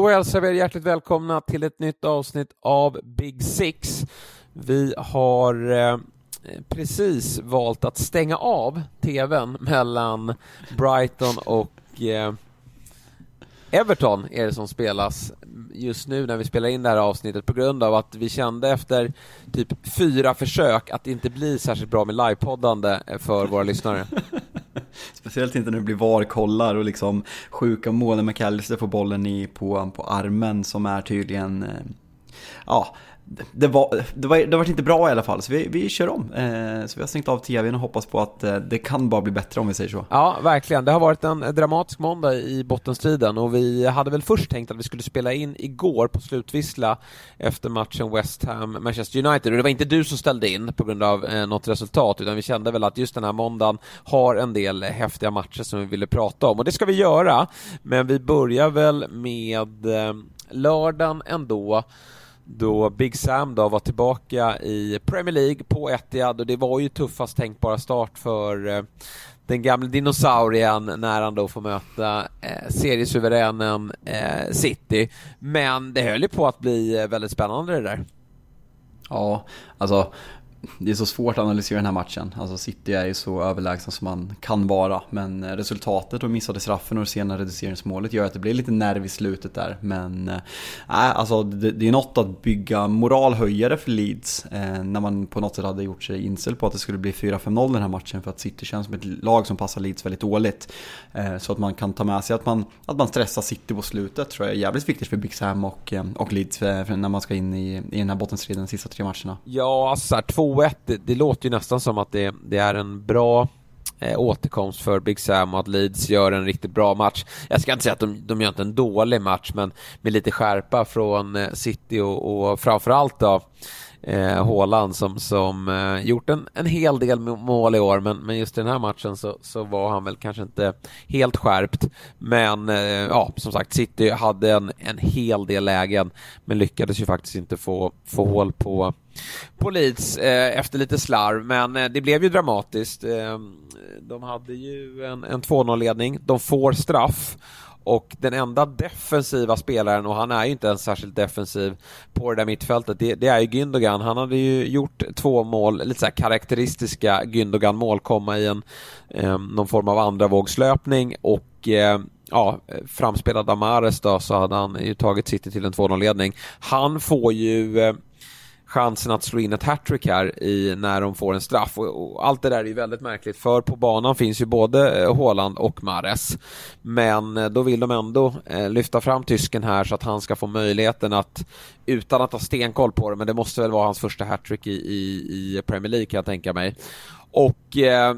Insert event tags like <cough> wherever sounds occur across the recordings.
Då hälsar vi er hjärtligt välkomna till ett nytt avsnitt av Big Six. Vi har eh, precis valt att stänga av tvn mellan Brighton och eh, Everton är det som spelas just nu när vi spelar in det här avsnittet på grund av att vi kände efter typ fyra försök att det inte blir särskilt bra med livepoddande för våra lyssnare. Speciellt inte när det blir VAR-kollar och liksom sjuka mål när McAllister får bollen i, på, på armen som är tydligen, eh, ja, det var, det, var, det var inte bra i alla fall, så vi, vi kör om. Eh, så vi har stängt av tvn och hoppas på att eh, det kan bara bli bättre om vi säger så. Ja, verkligen. Det har varit en dramatisk måndag i bottenstriden och vi hade väl först tänkt att vi skulle spela in igår på slutvissla efter matchen West Ham-Manchester United och det var inte du som ställde in på grund av eh, något resultat utan vi kände väl att just den här måndagen har en del häftiga matcher som vi ville prata om och det ska vi göra. Men vi börjar väl med eh, lördagen ändå då Big Sam då var tillbaka i Premier League på Etihad och det var ju tuffast tänkbara start för eh, den gamla dinosaurien när han då får möta eh, seriesuveränen eh, City. Men det höll ju på att bli eh, väldigt spännande det där. Ja, alltså det är så svårt att analysera den här matchen. Alltså City är ju så överlägsna som man kan vara. Men eh, resultatet och missade straffen och det sena reduceringsmålet gör att det blir lite nerv i slutet där. Men äh, alltså det, det är något att bygga moralhöjare för Leeds. Eh, när man på något sätt hade gjort sig inställd på att det skulle bli 4-5-0 den här matchen. För att City känns som ett lag som passar Leeds väldigt dåligt. Eh, så att man kan ta med sig att man, att man stressar City på slutet tror jag är jävligt viktigt för Big Sam och, eh, och Leeds. När man ska in i, i den här bottenstriden de sista tre matcherna. Ja, alltså två 2-1, det, det, låter ju nästan som att det, det är en bra eh, återkomst för Big Sam och att Leeds gör en riktigt bra match. Jag ska inte säga att de, de gör inte en dålig match, men med lite skärpa från eh, City och, och framförallt då eh, Håland som, som eh, gjort en, en hel del mål i år men, men just i den här matchen så, så var han väl kanske inte helt skärpt. Men eh, ja, som sagt, City hade en, en hel del lägen men lyckades ju faktiskt inte få, få hål på på Leeds eh, efter lite slarv, men eh, det blev ju dramatiskt. Eh, de hade ju en, en 2-0-ledning, de får straff och den enda defensiva spelaren, och han är ju inte ens särskilt defensiv på det där mittfältet, det, det är ju Gündogan. Han hade ju gjort två mål, lite så här karaktäristiska Gündogan-mål, komma i en, eh, någon form av andra vågslöpning och eh, ja, framspelad av Mares då så hade han ju tagit City till en 2-0-ledning. Han får ju eh, chansen att slå in ett hattrick här i, när de får en straff. Och, och, allt det där är ju väldigt märkligt för på banan finns ju både eh, Håland och Mares. Men eh, då vill de ändå eh, lyfta fram tysken här så att han ska få möjligheten att utan att ha stenkoll på det, men det måste väl vara hans första hattrick i, i, i Premier League kan jag tänka mig. Och eh,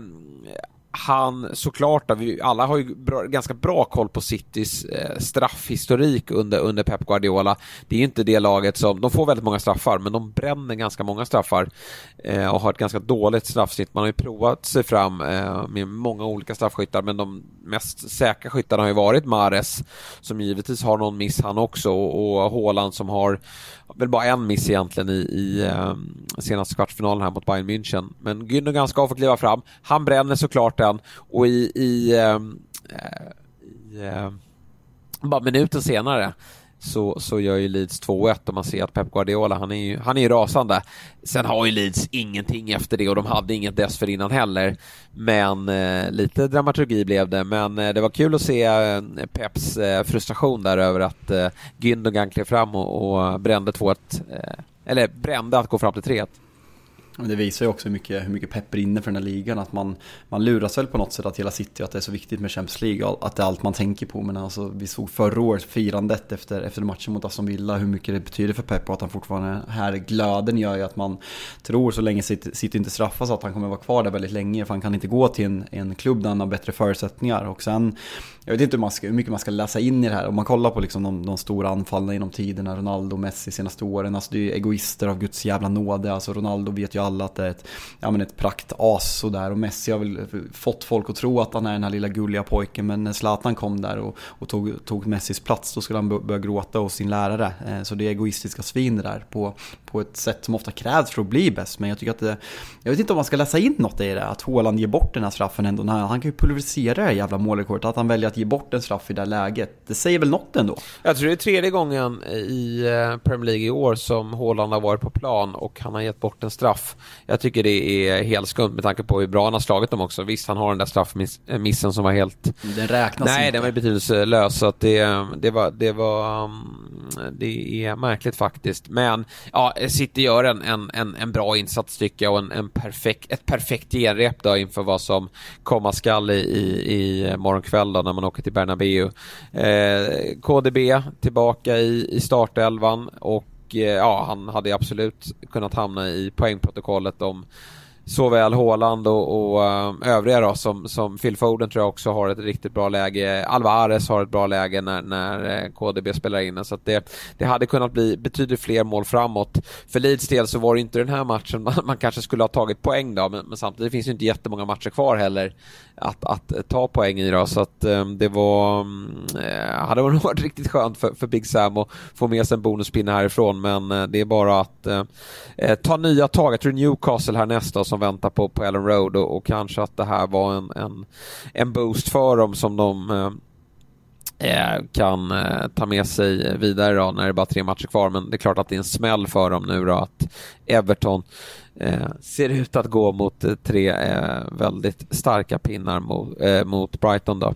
han såklart, vi alla har ju bra, ganska bra koll på Citys eh, straffhistorik under, under Pep Guardiola. Det är ju inte det laget som, de får väldigt många straffar, men de bränner ganska många straffar eh, och har ett ganska dåligt straffsnitt. Man har ju provat sig fram eh, med många olika straffskyttar, men de mest säkra skyttarna har ju varit Mares, som givetvis har någon miss han också, och, och Haaland som har väl bara en miss egentligen i, i eh, senaste kvartsfinalen här mot Bayern München. Men Gündogan ska få kliva fram. Han bränner såklart den och i, i, ehm, eh, i eh, bara minuten senare så, så gör ju Leeds 2-1 och man ser att Pep Guardiola, han är ju, han är ju rasande. Sen har ju Leeds ingenting efter det och de hade inget dessförinnan heller. Men eh, lite dramaturgi blev det, men eh, det var kul att se eh, Peps eh, frustration där över att eh, Gündogan klev fram och, och brände 2-1, eh, eller brände att gå fram till 3-1. Det visar ju också hur mycket, hur mycket pepp brinner för den här ligan. Att man, man luras väl på något sätt att hela City, att det är så viktigt med Champions League. Att det är allt man tänker på. Men alltså, vi såg förra året firandet efter, efter matchen mot Aston Villa. Hur mycket det betyder för Pep och att han fortfarande är här. Glöden gör ju att man tror så länge City, City inte straffas att han kommer vara kvar där väldigt länge. För han kan inte gå till en, en klubb där han har bättre förutsättningar. Och sen, jag vet inte hur, man ska, hur mycket man ska läsa in i det här. Om man kollar på liksom de, de stora anfallen genom tiderna. Ronaldo, Messi senaste åren. Alltså det är ju egoister av Guds jävla nåde. Alltså Ronaldo vet ju alla att det är ett, ja, men ett praktas sådär och Messi har väl fått folk att tro att han är den här lilla gulliga pojken men när Zlatan kom där och, och tog, tog Messis plats då skulle han börja gråta hos sin lärare. Eh, så det är egoistiska svin det där på, på ett sätt som ofta krävs för att bli bäst. Men jag tycker att det, jag vet inte om man ska läsa in något i det, att Haaland ger bort den här straffen ändå. Han, han kan ju pulverisera det här jävla målrekordet, att han väljer att ge bort en straff i det här läget. Det säger väl något ändå? Jag tror det är tredje gången i eh, Premier League i år som Haaland har varit på plan och han har gett bort en straff. Jag tycker det är helt skumt med tanke på hur bra han har slagit dem också. Visst, han har den där straffmissen som var helt... Den räknas Nej, inte. den var betydelselös. Så att det, det, var, det, var, mm, det är märkligt faktiskt. Men ja, Eh, City gör en, en, en, en bra insats tycker jag och en, en perfekt, ett perfekt genrep då inför vad som komma skall i, i, i morgon kväll då när man åker till Bernabéu. Eh, KDB tillbaka i, i startelvan och eh, ja, han hade absolut kunnat hamna i poängprotokollet om såväl Håland och, och eh, övriga då som, som Phil Foden tror jag också har ett riktigt bra läge. Alvarez har ett bra läge när, när eh, KDB spelar in så att det, det hade kunnat bli betydligt fler mål framåt. För Leeds del så var det inte den här matchen <laughs> man, man kanske skulle ha tagit poäng då men, men, samtidigt finns det inte jättemånga matcher kvar heller att, att eh, ta poäng i då så att um, det var uh, hade varit <laughs> riktigt skönt för, för Big Sam att få med sig en bonuspinne härifrån men det är bara att ta nya tag. Jag tror Newcastle här nästa som väntar på, på Ellen Road och, och, kanske att det här var en, en, en boost för dem som de eh, eh, kan eh, ta med sig vidare då när det är bara tre matcher kvar. Men det är klart att det är en smäll för dem nu då att Everton eh, ser ut att gå mot eh, tre eh, väldigt starka pinnar mot, eh, mot Brighton då.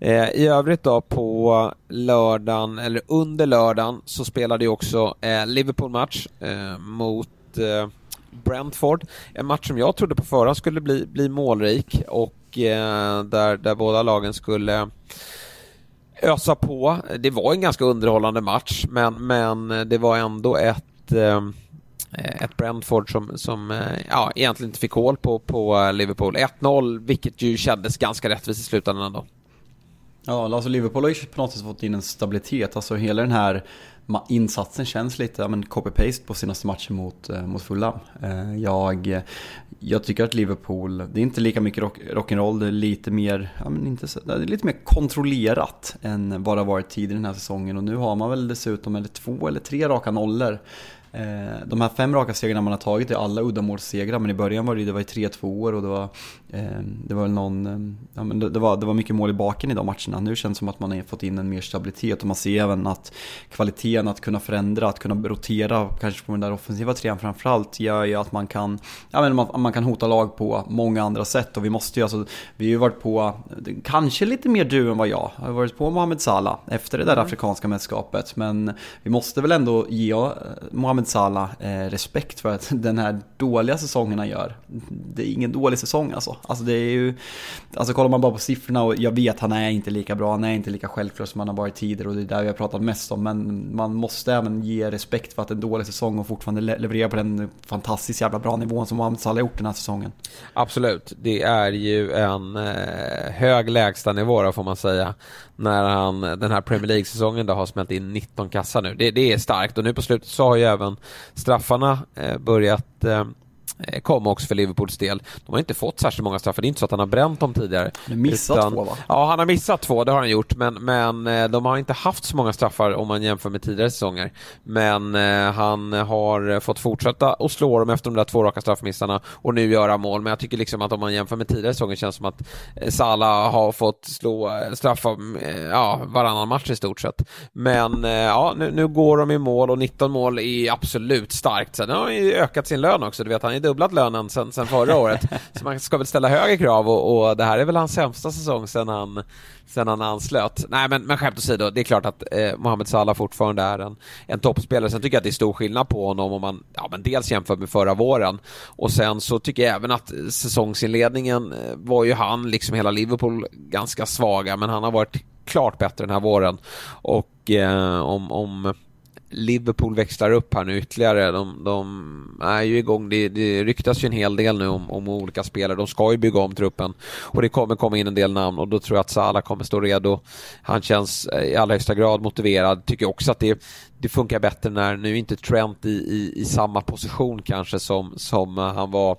Eh, I övrigt då på lördagen, eller under lördagen, så spelade ju också eh, Liverpool-match mot Brentford. En match som jag trodde på förhand skulle bli, bli målrik och eh, där, där båda lagen skulle ösa på. Det var en ganska underhållande match men, men det var ändå ett eh, ett Brentford som, som eh, ja, egentligen inte fick hål på, på Liverpool. 1-0, vilket ju kändes ganska rättvist i slutändan ändå. Ja, alltså Liverpool har ju på något sätt fått in en stabilitet. Alltså hela den här insatsen känns lite ja, copy-paste på senaste matchen mot, eh, mot Fulham. Eh, jag, jag tycker att Liverpool, det är inte lika mycket rock, rock'n'roll, det är lite mer, ja, men inte så, det är lite mer kontrollerat än vad det har varit tidigare den här säsongen. Och nu har man väl dessutom eller två eller tre raka nollor Eh, de här fem raka segrarna man har tagit är alla uddamålssegrar men i början var det, det var 3-2 år och det var, eh, det var någon, eh, ja, men det, det, var, det var mycket mål i baken i de matcherna. Nu känns det som att man har fått in en mer stabilitet och man ser även att kvaliteten att kunna förändra, att kunna rotera kanske på den där offensiva trean framförallt gör ju att man kan, ja, men man, man kan hota lag på många andra sätt och vi måste ju alltså, vi har ju varit på, kanske lite mer du än vad jag, har varit på Mohamed Salah efter det där mm. afrikanska mästerskapet men vi måste väl ändå ge Mohamed Mohamed Salah eh, respekt för att <laughs> den här dåliga säsongen han gör, det är ingen dålig säsong alltså. Alltså det är ju, alltså kollar man bara på siffrorna och jag vet han är inte lika bra, han är inte lika självklar som han har varit tidigare och det är där vi har pratat mest om. Men man måste även ge respekt för att en dålig säsong och fortfarande leverera på den fantastiskt jävla bra nivån som Mohamed Salah gjort den här säsongen. Absolut, det är ju en eh, hög lägstanivå då får man säga när han den här Premier League-säsongen då har smält in 19 kassar nu. Det, det, är starkt och nu på slutet så har ju även straffarna eh, börjat eh, kom också för Liverpools del. De har inte fått särskilt många straffar, det är inte så att han har bränt dem tidigare. Han missat utan, två va? Ja, han har missat två, det har han gjort, men, men eh, de har inte haft så många straffar om man jämför med tidigare säsonger. Men eh, han har fått fortsätta och slå dem efter de där två raka straffmissarna och nu göra mål. Men jag tycker liksom att om man jämför med tidigare säsonger känns det som att eh, Salah har fått slå straffar ja, varannan match i stort sett. Men ja, nu, nu går de i mål och 19 mål är absolut starkt. Sen har han ju ökat sin lön också, du vet han är dubblat lönen sen, sen förra året. <laughs> Så man ska väl ställa högre krav och, och det här är väl hans sämsta säsong sen han, sen han anslöt. Nej men, men skämt åsido, det är klart att eh, Mohamed Salah fortfarande är en, en toppspelare. Sen tycker jag att det är stor skillnad på honom om man ja, men dels jämför med förra våren och sen så tycker jag även att säsongsinledningen eh, var ju han, liksom hela Liverpool, ganska svaga men han har varit klart bättre den här våren. Och eh, om, om Liverpool växlar upp här nu ytterligare. De, de är ju igång. Det, det ryktas ju en hel del nu om, om, olika spelare. De ska ju bygga om truppen och det kommer komma in en del namn och då tror jag att Salah kommer stå redo. Han känns eh, i allra högsta grad motiverad. Tycker också att det, det funkar bättre när nu inte Trent i, i, i samma position kanske som, som eh, han var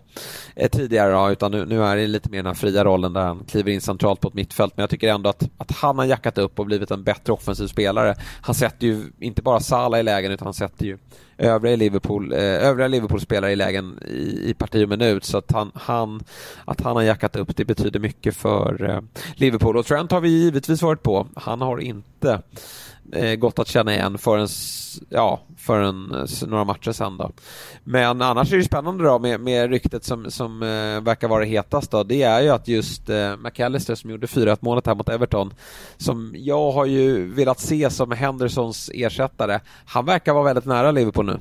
eh, tidigare då, utan nu, nu är det lite mer den här fria rollen där han kliver in centralt på ett mittfält. Men jag tycker ändå att, att han har jackat upp och blivit en bättre offensiv spelare. Han sätter ju inte bara Salah i lägen utan han sätter ju övriga Liverpool, eh, övriga Liverpool-spelare i lägen i, i parti och minut så att han, han, att han har jackat upp det betyder mycket för eh, Liverpool och Trent har vi givetvis varit på. Han har inte Eh, gått att känna igen förrän, ja, förrän några matcher sen då. Men annars är det spännande då med, med ryktet som, som eh, verkar vara hetast då. Det är ju att just eh, McAllister som gjorde 4-1 målet här mot Everton, som jag har ju velat se som Hendersons ersättare. Han verkar vara väldigt nära Liverpool nu.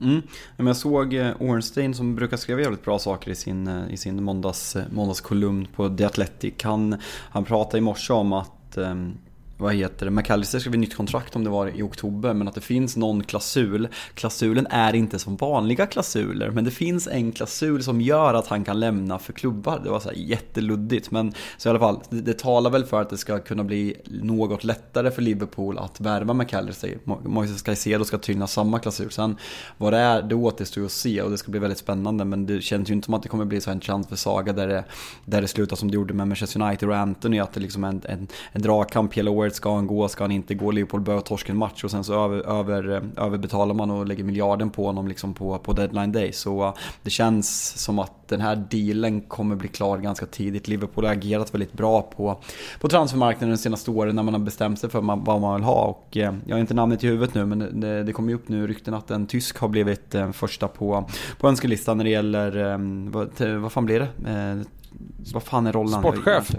Mm. Jag såg eh, Ornstein som brukar skriva jävligt bra saker i sin, eh, i sin måndags, måndagskolumn på The Athletic. Han, han pratade i morse om att um, vad heter det, McAllister skrev nytt kontrakt om det var i oktober men att det finns någon klausul. Klausulen är inte som vanliga klausuler men det finns en klausul som gör att han kan lämna för klubbar. Det var så här jätteluddigt men så i alla fall, det, det talar väl för att det ska kunna bli något lättare för Liverpool att värva McAllister. Moises Caicedo ska tydligen ha samma klausul. Sen vad det är, det återstår att se och det ska bli väldigt spännande men det känns ju inte som att det kommer bli så en chans för Saga där det, där det slutar som det gjorde med Manchester United och Anthony att det liksom är en, en, en dragkamp hela året Forward, ska han gå, ska han inte gå? Liverpool bör torska en match och sen så över, över, eh, överbetalar man och lägger miljarden på honom liksom på, på deadline day. Så uh, det känns som att den här dealen kommer bli klar ganska tidigt. Liverpool har agerat väldigt bra på, på transfermarknaden de senaste åren när man har bestämt sig för vad man vill ha. Och, eh, jag har inte namnet i huvudet nu men det, det kommer ju upp nu rykten att en tysk har blivit eh, första på, på önskelistan när det gäller, vad, vad fan blir det? Eh, vad fan är rollen? Sportchef.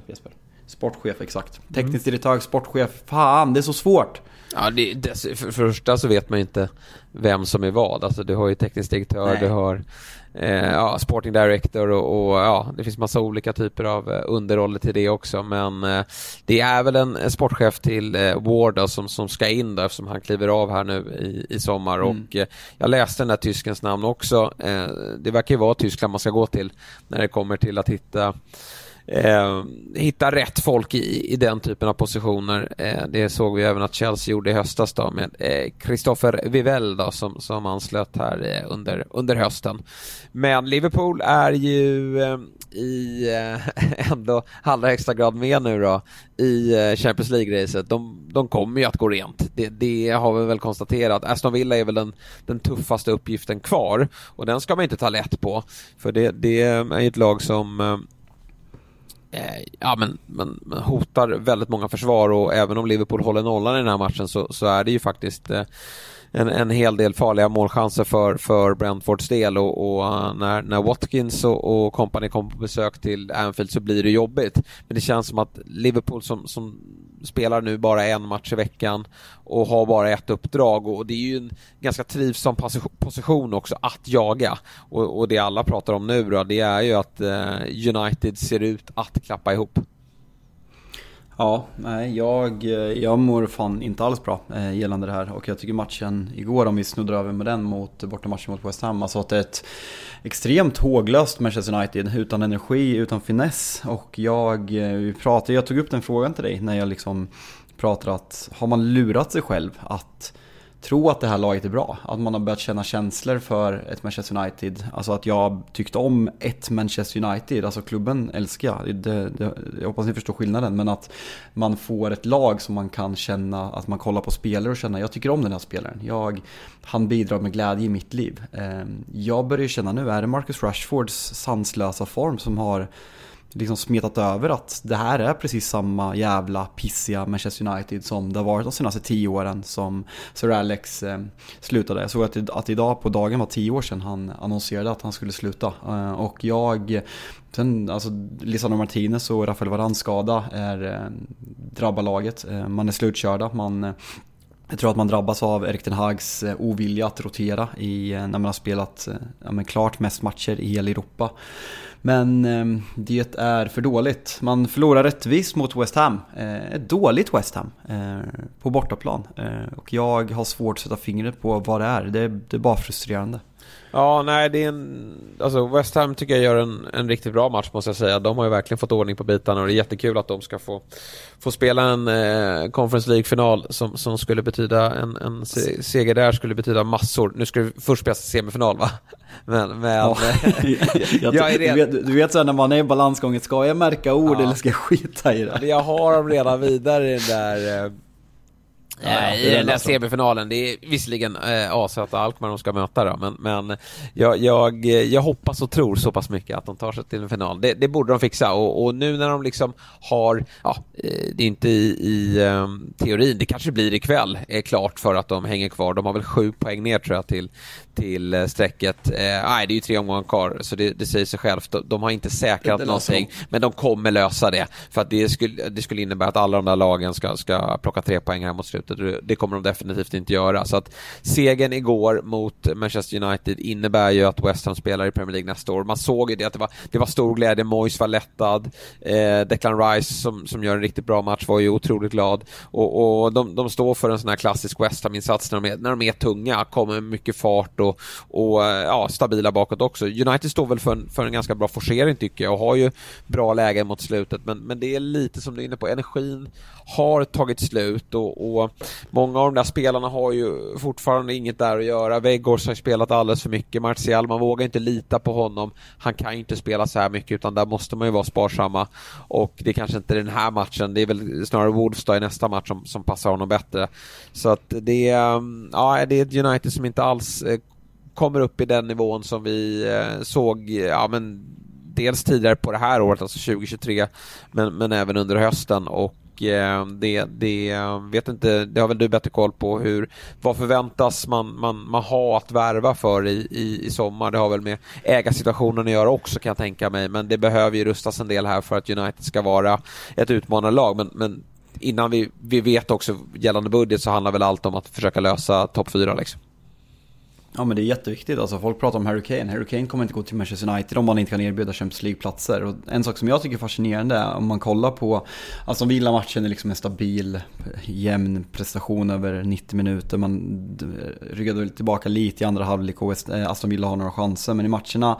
Sportchef, exakt. Teknisk direktör, sportchef. Fan, det är så svårt! Ja, det, det, för det första så vet man inte vem som är vad. Alltså du har ju teknisk direktör, Nej. du har eh, ja, sporting director och, och, ja, det finns massa olika typer av eh, underroller till det också. Men eh, det är väl en, en sportchef till eh, Ward då, som, som ska in där eftersom han kliver av här nu i, i sommar. Mm. Och eh, jag läste den där tyskens namn också. Eh, det verkar ju vara Tyskland man ska gå till när det kommer till att hitta eh, hitta rätt folk i, i den typen av positioner. Eh, det såg vi även att Chelsea gjorde i höstas då med eh, Christopher Vivell då, som, som anslöt här eh, under, under hösten. Men Liverpool är ju eh, i eh, <laughs> ändå allra högsta grad med nu då i eh, Champions League-racet. De, de kommer ju att gå rent. Det, det, har vi väl konstaterat. Aston Villa är väl den, den tuffaste uppgiften kvar och den ska man inte ta lätt på. För det, det är ett lag som eh, Eh, ja, men, men, men, hotar väldigt många försvar och även om Liverpool håller nollan i den här matchen så, så är det ju faktiskt eh, en, en hel del farliga målchanser för, för Brentfords del och, och eh, när, när Watkins och, och company kommer på besök till Anfield så blir det jobbigt. Men det känns som att Liverpool som, som spelar nu bara en match i veckan och har bara ett uppdrag och det är ju en ganska trivsam position också att jaga. Och, och det alla pratar om nu då, det är ju att eh, United ser ut att klappa ihop. Ja, nej, jag, eh, jag mår fan inte alls bra eh, gällande det här. Och jag tycker matchen igår, om vi snuddar över med den mot bortamatchen mot West Ham, alltså att det är ett extremt håglöst Manchester United utan energi, utan finess. Och jag, eh, vi pratade, jag tog upp den frågan till dig när jag liksom pratade att har man lurat sig själv att tro att det här laget är bra. Att man har börjat känna känslor för ett Manchester United. Alltså att jag tyckte om ett Manchester United, alltså klubben älskar jag. Det, det, jag hoppas ni förstår skillnaden. Men att man får ett lag som man kan känna, att man kollar på spelare och känner jag tycker om den här spelaren. Jag, han bidrar med glädje i mitt liv. Ehm, jag börjar känna nu, är det Marcus Rashfords sanslösa form som har liksom smetat över att det här är precis samma jävla pissiga Manchester United som det har varit de senaste tio åren som Sir Alex eh, slutade. Jag såg att, att idag på dagen var tio år sedan han annonserade att han skulle sluta. Eh, och jag, sen alltså Lisandro Martinez och Rafael Varane skada är, eh, drabbar laget. Eh, man är slutkörda, man jag tror att man drabbas av Erik Ten Hags eh, ovilja att rotera i, eh, när man har spelat eh, ja, klart mest matcher i hela Europa. Men eh, det är för dåligt. Man förlorar rättvist mot West Ham. Eh, ett dåligt West Ham eh, på bortaplan. Eh, och jag har svårt att sätta fingret på vad det är. Det, det är bara frustrerande. Ja, nej, det är en... Alltså West Ham tycker jag gör en, en riktigt bra match måste jag säga. De har ju verkligen fått ordning på bitarna och det är jättekul att de ska få, få spela en eh, Conference League-final som, som skulle betyda en, en seger där skulle betyda massor. Nu ska det först spelas semifinal va? <laughs> Men, men... Ja. <laughs> jag, <laughs> jag, är redan... Du vet, du vet så när man är i balansgången, ska jag märka ord ja. eller ska jag skita i det? Jag har dem redan vidare i den där eh, Ja, I den där semifinalen. Det är visserligen eh, AZ och Alkmaar de ska möta då, men, men jag, jag, jag hoppas och tror så pass mycket att de tar sig till en final. Det, det borde de fixa och, och, nu när de liksom har, ja, eh, det är inte i, i um, teorin, det kanske blir ikväll, är klart för att de hänger kvar. De har väl sju poäng ner tror jag till, till eh, strecket. Eh, nej, det är ju tre omgångar kvar, så det, det säger sig självt. De, de har inte säkrat det någonting, men de kommer lösa det. För att det skulle, det skulle innebära att alla de där lagen ska, ska plocka tre poäng här mot slutet. Det kommer de definitivt inte göra. Så att segern igår mot Manchester United innebär ju att West Ham spelar i Premier League nästa år. Man såg ju det att det var, det var stor glädje, Moyes var lättad, eh, Declan Rice som, som gör en riktigt bra match var ju otroligt glad. Och, och de, de står för en sån här klassisk West Ham-insats när, de är, när de är tunga, kommer med mycket fart och, och eh, ja, stabila bakåt också. United står väl för en, för en ganska bra forcering tycker jag och har ju bra lägen mot slutet men, men det är lite som du är inne på, energin har tagit slut och, och många av de där spelarna har ju fortfarande inget där att göra. Weghorst har spelat alldeles för mycket. Martial, man vågar inte lita på honom. Han kan inte spela så här mycket utan där måste man ju vara sparsamma. Och det kanske inte är den här matchen, det är väl snarare Wolves i nästa match som, som passar honom bättre. Så att det är, ja, det är ett United som inte alls eh, kommer upp i den nivån som vi eh, såg, ja men dels tidigare på det här året, alltså 2023, men, men även under hösten och Eh, det, det, eh, vet inte, det har väl du bättre koll på hur, vad förväntas man, man, man ha att värva för i, i, i sommar? Det har väl med ägarsituationen att göra också kan jag tänka mig, men det behöver ju rustas en del här för att United ska vara ett utmanarlag, men, men innan vi, vi vet också gällande budget så handlar väl allt om att försöka lösa topp fyra liksom. Ja men det är jätteviktigt, alltså folk pratar om Harry Kane. Harry Kane kommer inte gå till Manchester United om man inte kan erbjuda Champions League-platser. Och en sak som jag tycker är fascinerande är om man kollar på, alltså Villa-matchen är liksom en stabil, jämn prestation över 90 minuter. Man ryggade tillbaka lite i andra halvlek och eh, Aston Villa har några chanser. Men i matcherna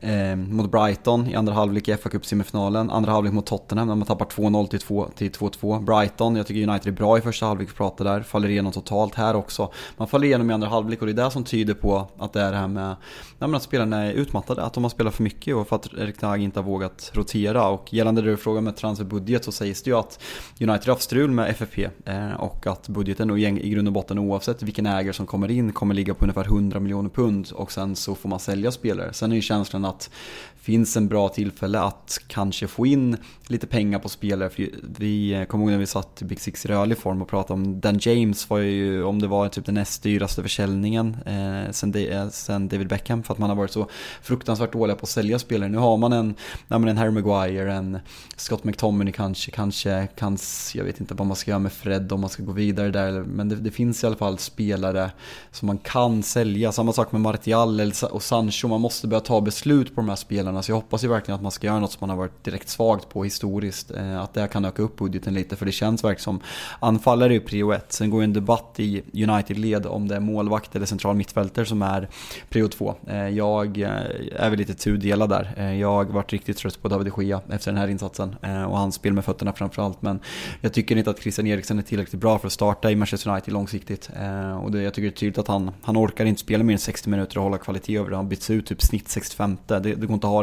eh, mot Brighton i andra halvlek i fa Cup semifinalen, andra halvlek mot Tottenham när man tappar 2-0 till 2-2. Brighton, jag tycker United är bra i första halvlek, vi pratar där, faller igenom totalt här också. Man faller igenom i andra halvlek och det är det som tyder på att det är det här med att spelarna är utmattade, att de har spelat för mycket och för att Erik Hag inte har vågat rotera. Och gällande det du frågar med transferbudget så sägs det ju att United har haft strul med FFP eh, och att budgeten och i grund och botten oavsett vilken ägare som kommer in kommer ligga på ungefär 100 miljoner pund och sen så får man sälja spelare. Sen är ju känslan att finns en bra tillfälle att kanske få in lite pengar på spelare. För vi eh, kommer ihåg när vi satt i Big Six i rörlig form och pratade om Dan James var ju, om det var typ den näst dyraste försäljningen eh, sen, de, eh, sen, David Beckham för att man har varit så fruktansvärt dåliga på att sälja spelare. Nu har man en, ja, men en Harry Maguire, en Scott McTominay kanske, kanske, kanske, jag vet inte vad man ska göra med Fred om man ska gå vidare där. Men det, det finns i alla fall spelare som man kan sälja. Samma sak med Martial och Sancho, man måste börja ta beslut på de här spelarna. Så alltså, jag hoppas ju verkligen att man ska göra något som man har varit direkt svagt på historiskt. Eh, att det kan öka upp budgeten lite för det känns verkligen som anfallare är ju prio ett. Sen går ju en debatt i United-led om det är målvakt eller central mittfältare som är prio två. Eh, jag eh, är väl lite tudelad där. Jag har varit riktigt trött på David de Gea efter den här insatsen och hans spel med fötterna framförallt. Men jag tycker inte att Christian Eriksen är tillräckligt bra för att starta i Manchester United långsiktigt. Och det, jag tycker det är tydligt att han, han orkar inte spela mer än 60 minuter och hålla kvalitet över det. Han byts ut typ snitt 65. Det, det går inte att ha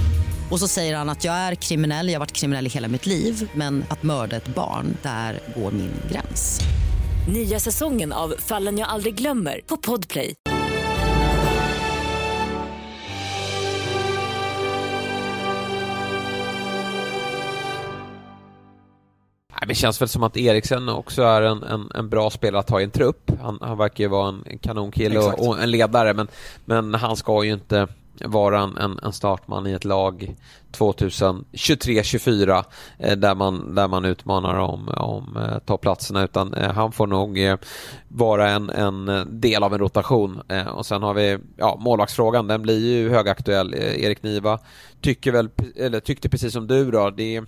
Och så säger han att jag är kriminell, jag har varit kriminell i hela mitt liv men att mörda ett barn, där går min gräns. Nya säsongen av Fallen jag aldrig glömmer på Podplay. Det känns väl som att Eriksen också är en, en, en bra spelare att ha i en trupp. Han, han verkar ju vara en kanonkille och, och, en ledare men, men han ska ju inte vara en, en, en startman i ett lag 2023-24 eh, där, man, där man utmanar om, om eh, topplatserna utan eh, han får nog eh, vara en, en del av en rotation. Och sen har vi ja, målvaktsfrågan, den blir ju högaktuell. Erik Niva tycker väl, eller tyckte precis som du då, det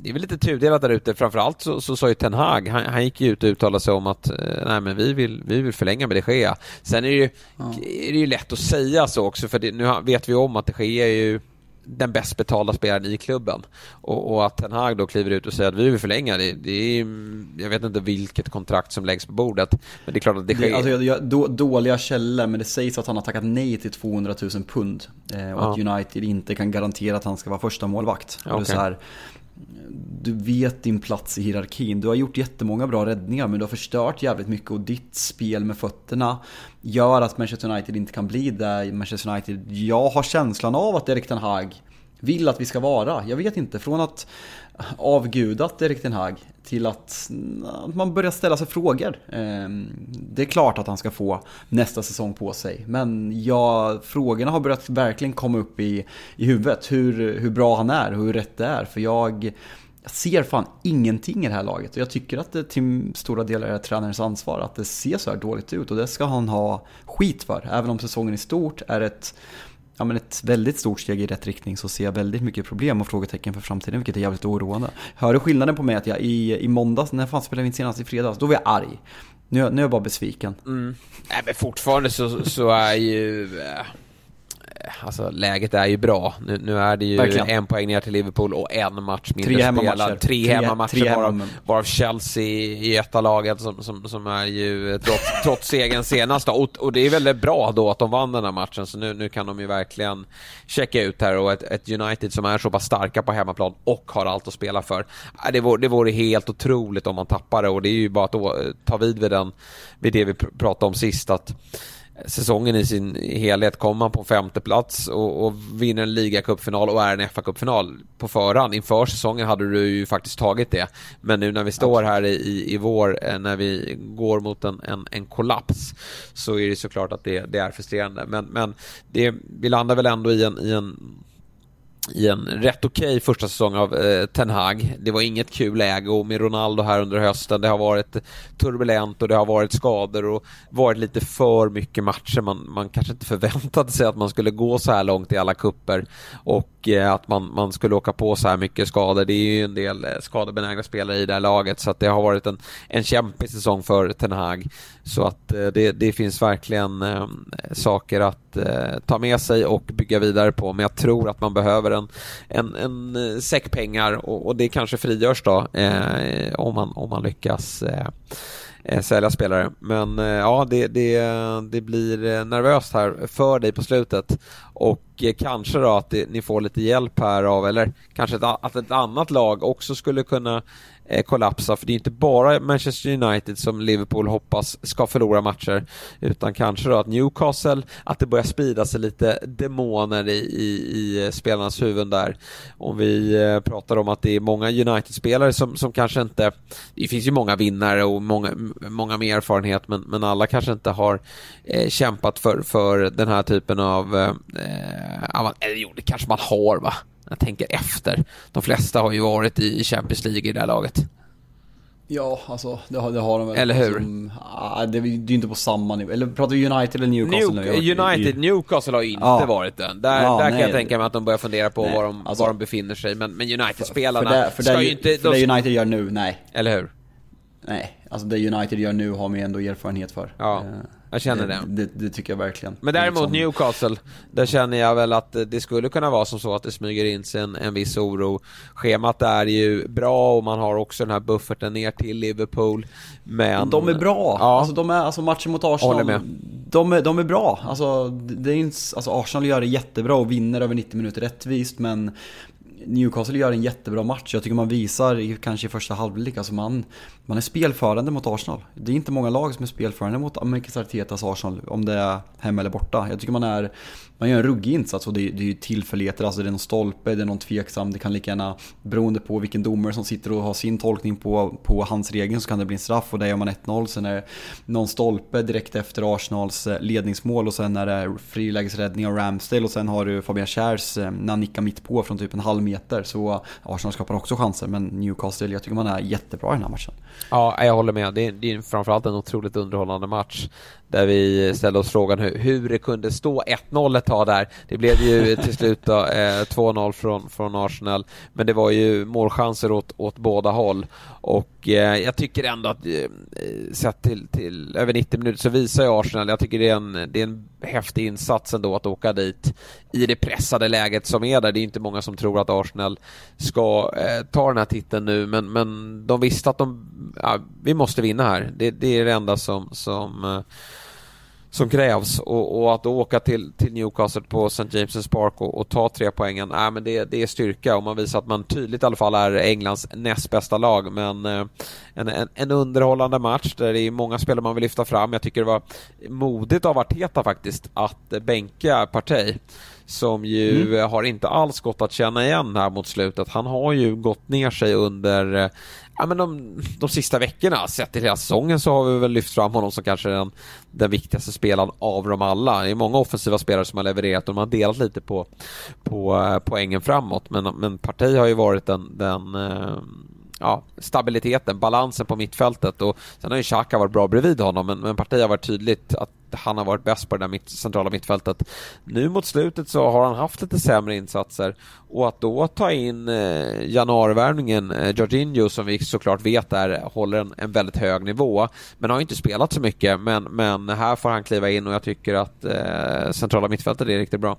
det är väl lite tudelat där ute. Framförallt så, så sa ju Ten Hag, han, han gick ju ut och uttalade sig om att nej men vi vill, vi vill förlänga med de Gea. Sen är det ju, ja. är det ju lätt att säga så också för det, nu vet vi om att de Gea är ju den bäst betalda spelaren i klubben. Och, och, att Ten Hag då kliver ut och säger att vi vill förlänga, det, det är, jag vet inte vilket kontrakt som läggs på bordet. Men det är klart att det sker. Det, alltså, jag, jag, då, dåliga källor, men det sägs att han har tackat nej till 200 000 pund. Eh, och ja. att United inte kan garantera att han ska vara första målvakt. Okay. så här, du vet din plats i hierarkin. Du har gjort jättemånga bra räddningar men du har förstört jävligt mycket och ditt spel med fötterna gör att Manchester United inte kan bli där Manchester United, jag har känslan av att Erik Ten Hag vill att vi ska vara. Jag vet inte, från att avgudat Erik Ten Hag till att, man börjar ställa sig frågor. Ehm, det är klart att han ska få nästa säsong på sig. Men ja, frågorna har börjat verkligen komma upp i, i huvudet. Hur, hur bra han är och hur rätt det är. För jag, jag ser fan ingenting i det här laget. Och jag tycker att det till stora delar är tränarens ansvar att det ser så här dåligt ut. Och det ska han ha skit för. Även om säsongen i stort är ett ja, men ett väldigt stort steg i rätt riktning så ser jag väldigt mycket problem och frågetecken för framtiden vilket är jävligt oroande. Hör du skillnaden på mig att jag i, i måndags, när fan spelade vi in senast i fredags, då var jag arg. Nu, nu är jag bara besviken. Mm. Nej men fortfarande så, så är ju... Eh, Äh alltså läget är ju bra. Nu, nu är det ju Verkligen. en poäng ner till Liverpool och en match mindre tre spelad. Tre, tre hemmamatcher, tre varav, varav Chelsea i etta laget som, som, som är ju trots, <laughs> trots segern senast. Och, och det är väldigt bra då att de vann den här matchen, så nu, nu kan de ju verkligen checka ut här och ett, ett United som är så pass starka på hemmaplan och har allt att spela för. Det vore, det vore helt otroligt om man tappar det och det är ju bara att ta vid vid, den, vid det vi pratade om sist. att säsongen i sin helhet kommer man på femte plats och, och vinner en ligacupfinal och är en FA-cupfinal på förhand. Inför säsongen hade du ju faktiskt tagit det. Men nu när vi står här i, i vår, eh, när vi går mot en, en, en kollaps, så är det såklart att det, det är frustrerande. Men, men det, vi landar väl ändå i en, i en i en rätt okej okay första säsong av eh, Ten Hag. Det var inget kul läge och med Ronaldo här under hösten, det har varit turbulent och det har varit skador och varit lite för mycket matcher. Man, man kanske inte förväntade sig att man skulle gå så här långt i alla kupper och eh, att man, man skulle åka på så här mycket skador. Det är ju en del eh, skadebenägna spelare i det här laget så att det har varit en, en kämpig säsong för Ten Hag. Så att eh, det, det finns verkligen eh, saker att eh, ta med sig och bygga vidare på men jag tror att man behöver en, en, en en eh, säck pengar och, och det kanske frigörs då eh, om, man, om man lyckas eh, eh sälja spelare. Men eh, ja, det, det, det blir eh, nervöst här för dig på slutet och kanske då att det, ni får lite hjälp här av, eller kanske ett, att ett annat lag också skulle kunna Eh, kollapsa. För det är inte bara Manchester United som Liverpool hoppas ska förlora matcher. Utan kanske då att Newcastle, att det börjar sprida sig lite demoner i, i, i eh, spelarnas huvuden där. Om vi eh, pratar om att det är många United-spelare som, som kanske inte... Det finns ju många vinnare och många, många med erfarenhet men, men alla kanske inte har eh, kämpat för, för den här typen av... Eh, eller jo, det kanske man har va? Jag tänker efter. De flesta har ju varit i Champions League i det här laget. Ja, alltså det har, det har de väl. Eller hur? Som, ah, det, det är ju inte på samma nivå. Eller pratar vi United eller Newcastle New, nu? United, Newcastle har ju inte ja. varit den. Där, ja, där kan jag tänka mig att de börjar fundera på var de, alltså, var de befinner sig. Men, men United-spelarna för, för, ska ju inte... För de, det United gör nu, nej. Eller hur? Nej, alltså det United gör nu har man ju ändå erfarenhet för. Ja. Uh, jag känner det. Det, det. det, tycker jag verkligen. Men däremot liksom... Newcastle, där känner jag väl att det skulle kunna vara som så att det smyger in sig en, en viss oro. Schemat är ju bra och man har också den här bufferten ner till Liverpool. Men... De är bra. Ja. Alltså, de är, alltså matchen mot Arsenal, med. De, är, de är bra. Alltså, det är, alltså, Arsenal gör det jättebra och vinner över 90 minuter rättvist men Newcastle gör en jättebra match. Jag tycker man visar, kanske i första halvlek, alltså man, man är spelförande mot Arsenal. Det är inte många lag som är spelförande mot Amerikas Artetas Arsenal, om det är hemma eller borta. Jag tycker man är man gör en ruggig insats och det, det är ju tillfälligheter, alltså det är någon stolpe, det är någon tveksam, det kan lika gärna, beroende på vilken domare som sitter och har sin tolkning på, på hans regeln så kan det bli en straff. Och där gör man 1-0, sen är det någon stolpe direkt efter Arsenals eh, ledningsmål och sen är det frilägesräddning av Ramsdale och sen har du Fabian Schärs eh, när han nickar mitt på från typ en halv meter. Så eh, Arsenal skapar också chanser men Newcastle, jag tycker man är jättebra i den här matchen. Ja, jag håller med. Det är, det är framförallt en otroligt underhållande match där vi ställde oss frågan hur, hur det kunde stå 1-0 ett tag där. Det blev ju <laughs> till slut då, eh, 2-0 från, från Arsenal, men det var ju målchanser åt, åt båda håll och eh, jag tycker ändå att eh, sett till, till över 90 minuter så visar ju Arsenal, jag tycker det är en, det är en häftig insats ändå att åka dit i det pressade läget som är där. Det är inte många som tror att Arsenal ska eh, ta den här titeln nu, men, men de visste att de, ja, vi måste vinna här. Det, det är det enda som, som eh, som krävs och, och, att åka till, till Newcastle på St. James' Park och, och, ta tre poängen, äh, men det, det är styrka och man visar att man tydligt i alla fall är Englands näst bästa lag. Men eh, en, en, en, underhållande match där det är många spelare man vill lyfta fram. Jag tycker det var modigt av Arteta faktiskt att bänka Partey som ju mm. har inte alls gått att känna igen här mot slutet. Han har ju gått ner sig under eh, ja, men de, de sista veckorna, sett till hela säsongen, så har vi väl lyft fram honom som kanske den, den viktigaste spelaren av dem alla. Det är många offensiva spelare som har levererat och de har delat lite på, på uh, poängen framåt. Men, men Partey har ju varit den, den uh, ja, stabiliteten, balansen på mittfältet och sen har ju Xhaka varit bra bredvid honom men, men Partey har varit tydligt att han har varit bäst på det där mitt, centrala mittfältet. Nu mot slutet så har han haft lite sämre insatser och att då ta in eh, januarivärvningen eh, Jorginho som vi såklart vet är, håller en, en väldigt hög nivå men har inte spelat så mycket men, men här får han kliva in och jag tycker att eh, centrala mittfältet är riktigt bra.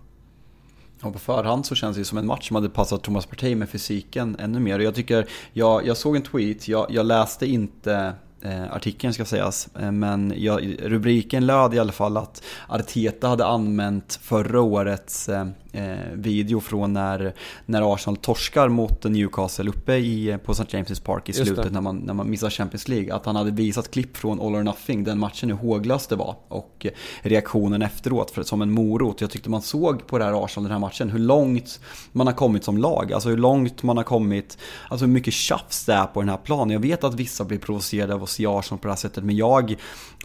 Och på förhand så känns det som en match som hade passat Thomas Partey med fysiken ännu mer. Och jag tycker, jag, jag såg en tweet, jag, jag läste inte eh, artikeln ska sägas. Eh, men jag, rubriken löd i alla fall att Arteta hade använt förra årets eh, eh, video från när, när Arsenal torskar mot Newcastle uppe i, på St. James' Park i slutet när man, när man missar Champions League. Att han hade visat klipp från All or Nothing, den matchen, hur håglös det var. Och reaktionen efteråt för, som en morot. Jag tyckte man såg på det här Arsenal, den här matchen, hur långt man har kommit som lag. Alltså hur långt man har kommit, alltså hur mycket tjafs det är på den här planen. Jag vet att vissa blir provocerade av att se Arsenal på det här sättet, men jag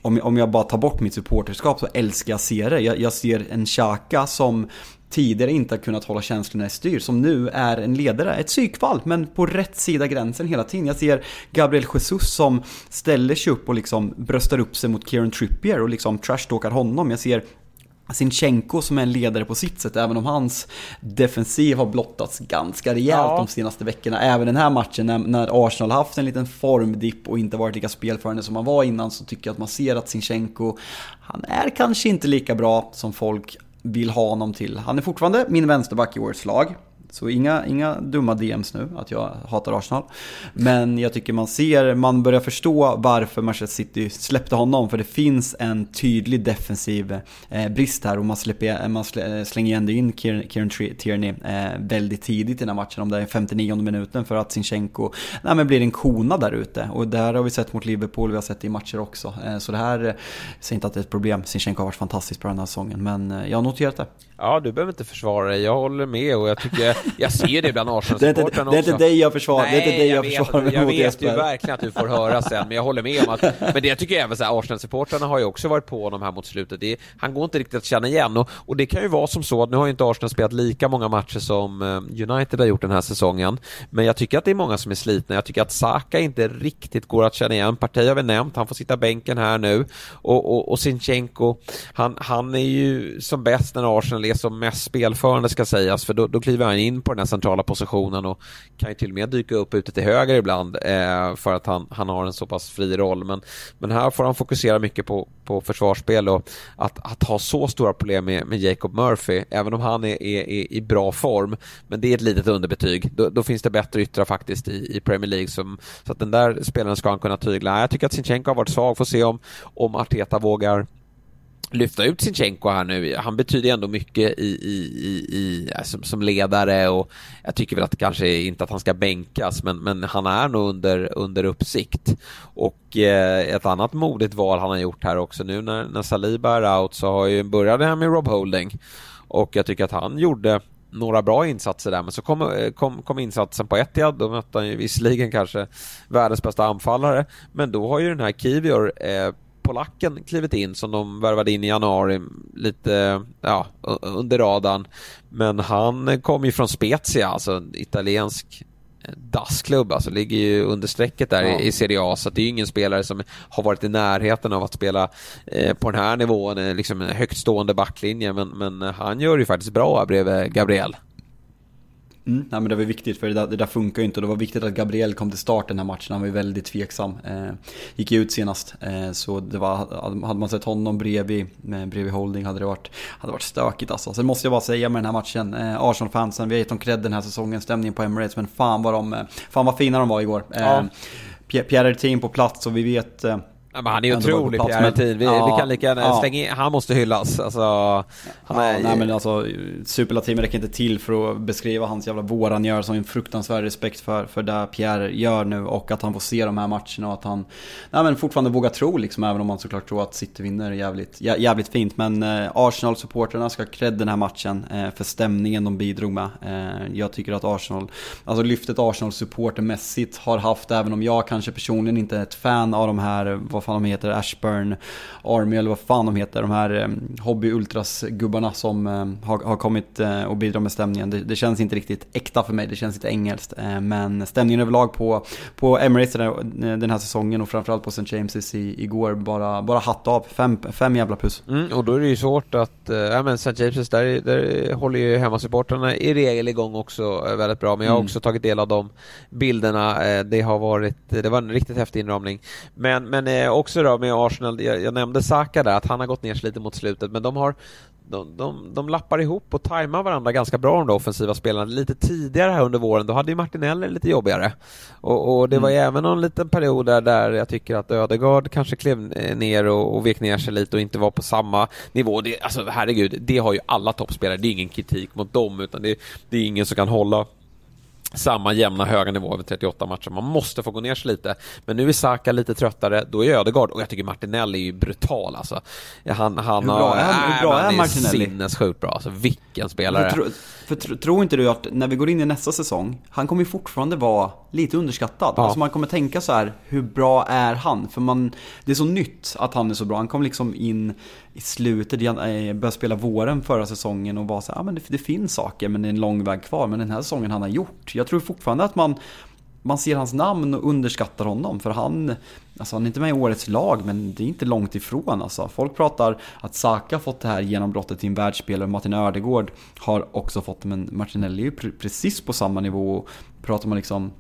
om, om jag bara tar bort mitt supporterskap så älskar jag att se det. Jag, jag ser en Xhaka som tidigare inte har kunnat hålla känslorna i styr, som nu är en ledare. Ett psykfall, men på rätt sida gränsen hela tiden. Jag ser Gabriel Jesus som ställer sig upp och liksom bröstar upp sig mot Kieran Trippier och liksom trashtalkar honom. Jag ser Sinchenko som är en ledare på sitt sätt, även om hans defensiv har blottats ganska rejält ja. de senaste veckorna. Även den här matchen när, när Arsenal haft en liten formdipp och inte varit lika spelförande som man var innan så tycker jag att man ser att Sinchenko, han är kanske inte lika bra som folk vill ha honom till. Han är fortfarande min vänsterback i årets lag. Så inga, inga dumma DMs nu, att jag hatar Arsenal. Men jag tycker man ser, man börjar förstå varför Manchester City släppte honom. För det finns en tydlig defensiv eh, brist här och man, släpper, eh, man eh, slänger ändå in Kieran, Tierney eh, väldigt tidigt i den här matchen. Om det är 59 minuten för att Sinchenko nej, men blir en kona där ute. Och det här har vi sett mot Liverpool, vi har sett det i matcher också. Eh, så det här, jag säger inte att det är ett problem. Sinchenko har varit fantastiskt bra den här säsongen. Men jag har noterat det. Ja, du behöver inte försvara dig. Jag håller med och jag tycker, jag ser det bland Arsenal-supportrarna <laughs> också. Det är inte dig jag försvarar, det är inte dig jag, försvarar Jag vet ju verkligen att du får höra sen, men jag håller med om att, men det jag tycker även så här, Arsenal-supportrarna har ju också varit på honom här mot slutet. Det, han går inte riktigt att känna igen och, och det kan ju vara som så att nu har ju inte Arsenal spelat lika många matcher som eh, United har gjort den här säsongen, men jag tycker att det är många som är slitna. Jag tycker att Saka inte riktigt går att känna igen. Parti har vi nämnt, han får sitta bänken här nu och, och, och Sinchenko, han, han är ju som bäst när Arsenal är som mest spelförande ska sägas, för då, då kliver han in på den här centrala positionen och kan ju till och med dyka upp ute till höger ibland eh, för att han, han har en så pass fri roll. Men, men här får han fokusera mycket på, på försvarsspel och att, att ha så stora problem med, med Jacob Murphy, även om han är, är, är i bra form, men det är ett litet underbetyg. Då, då finns det bättre yttrar faktiskt i, i Premier League, som, så att den där spelaren ska han kunna tygla. Jag tycker att Sinchenko har varit svag, får se om, om Arteta vågar lyfta ut Sinchenko här nu. Han betyder ändå mycket i, i, i, i som, som, ledare och jag tycker väl att det kanske inte att han ska bänkas men, men han är nog under, under uppsikt. Och eh, ett annat modigt val han har gjort här också nu när, när Saliba är out så har ju börjat det här med Rob Holding och jag tycker att han gjorde några bra insatser där men så kom, eh, kom, kom insatsen på Etihad då mötte han ju visserligen kanske världens bästa anfallare men då har ju den här Kivior eh, polacken klivit in som de värvade in i januari lite ja, under radarn. Men han kom ju från Spezia, alltså italiensk eh, dassklubb, alltså ligger ju under strecket där ja. i, Serie A så det är ju ingen spelare som har varit i närheten av att spela eh, på den här nivån, eh, liksom en högt stående backlinje men, men han gör ju faktiskt bra bredvid Gabriel. Mm, nej, men det var viktigt för det där, det där funkar ju inte och det var viktigt att Gabriel kom till start den här matchen. Han var ju väldigt tveksam. Eh, gick ut senast. Eh, så det var, hade man sett honom bredvid, med, bredvid Holding hade det varit, hade varit stökigt alltså. Sen måste jag bara säga med den här matchen, eh, Arsenal-fansen, vi har gett dem cred den här säsongen, stämningen på Emirates, men fan vad, de, eh, fan vad fina de var igår. Eh, ja. Pierre Team på plats och vi vet eh, Ja, men han är ju otrolig Pierre Tid. Vi, ja, vi, kan lika gärna ja. slänga in, han måste hyllas. Alltså, han är... nej men alltså superlativen räcker inte till för att beskriva hans jävla vår han gör. Som en fruktansvärd respekt för, för det Pierre gör nu och att han får se de här matcherna och att han nej, men fortfarande vågar tro liksom. Även om man såklart tror att City vinner jävligt, jävligt fint. Men eh, Arsenal-supporterna ska ha cred den här matchen eh, för stämningen de bidrog med. Eh, jag tycker att Arsenal, alltså lyftet Arsenal-supportermässigt har haft, även om jag kanske personligen inte är ett fan av de här, vad fan de heter, Ashburn Army eller vad fan de heter. De här eh, hobby-ultras-gubbarna som eh, har, har kommit eh, och bidrar med stämningen. Det, det, känns inte riktigt äkta för mig, det känns inte engelskt. Eh, men stämningen överlag på, på Emirates den här säsongen och framförallt på St. James's i, igår, bara, bara hatt av. Fem, fem jävla puss. Mm, och då är det ju svårt att, ja men St. James's där, där håller ju hemmasupportrarna i regel igång också väldigt bra. Men jag har mm. också tagit del av de bilderna. Det har varit, det var en riktigt häftig inramning. Men, men också då med Arsenal, jag, jag nämnde Saka där, att han har gått ner sig lite mot slutet, men de har de, de, de lappar ihop och tajmar varandra ganska bra de offensiva spelarna. Lite tidigare här under våren, då hade ju Martinelli lite jobbigare. Och, och det var ju mm. även någon liten period där, där jag tycker att Ödegaard kanske klev ner och, och vek ner sig lite och inte var på samma nivå. Det, alltså herregud, det har ju alla toppspelare. Det är ingen kritik mot dem, utan det, det är ingen som kan hålla samma jämna höga nivå över 38 matcher. Man måste få gå ner sig lite. Men nu är Saka lite tröttare, då är Ödegaard, och jag tycker Martinelli är ju brutal alltså. Han, han hur bra är, han, hur bra är, är Martinelli? sinnessjukt bra, alltså vilken spelare. För, för, för tror inte du att när vi går in i nästa säsong, han kommer ju fortfarande vara lite underskattad. Ja. Alltså man kommer tänka så här, hur bra är han? För man, det är så nytt att han är så bra. Han kom liksom in i slutet, eh, började spela våren förra säsongen och var så här, ja men det, det, finns saker men det är en lång väg kvar. Men den här säsongen han har gjort, jag tror fortfarande att man man ser hans namn och underskattar honom för han, alltså han är inte med i årets lag men det är inte långt ifrån alltså. Folk pratar att Saka fått det här genombrottet till en världsspelare, Martin Ödegård har också fått det men Martinelli är ju precis på samma nivå. Pratar man liksom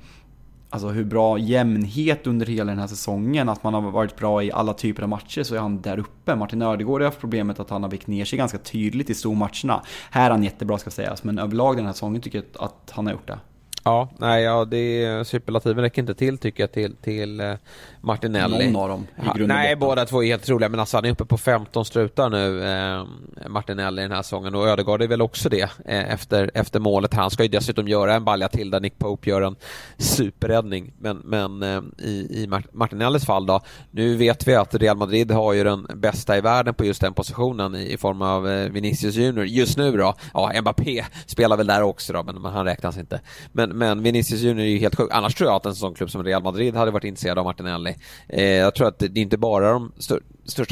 alltså hur bra jämnhet under hela den här säsongen, att man har varit bra i alla typer av matcher så är han där uppe. Martin Ödegård har haft problemet att han har vikt ner sig ganska tydligt i stormatcherna. Här är han jättebra ska sägas, men överlag den här säsongen tycker jag att han har gjort det. Ja, nej, ja, det superlativen räcker inte till tycker jag till, till eh, Martinelli. Någon av dem i Nej, båda två är helt otroliga, men alltså han är uppe på 15 strutar nu, eh, Martinelli den här säsongen och Ödegaard är väl också det eh, efter, efter målet. Han ska ju dessutom göra en balja till där Nick Pope gör en superräddning. Men, men eh, i, i Martinellis fall då, nu vet vi att Real Madrid har ju den bästa i världen på just den positionen i, i form av eh, Vinicius Junior. Just nu då, ja Mbappé spelar väl där också då, men, men han räknas inte. Men, men Vinicius Junior är ju helt sjuk. Annars tror jag att en sån klubb som Real Madrid hade varit intresserad av Martinelli. Eh, jag tror att det är inte bara de största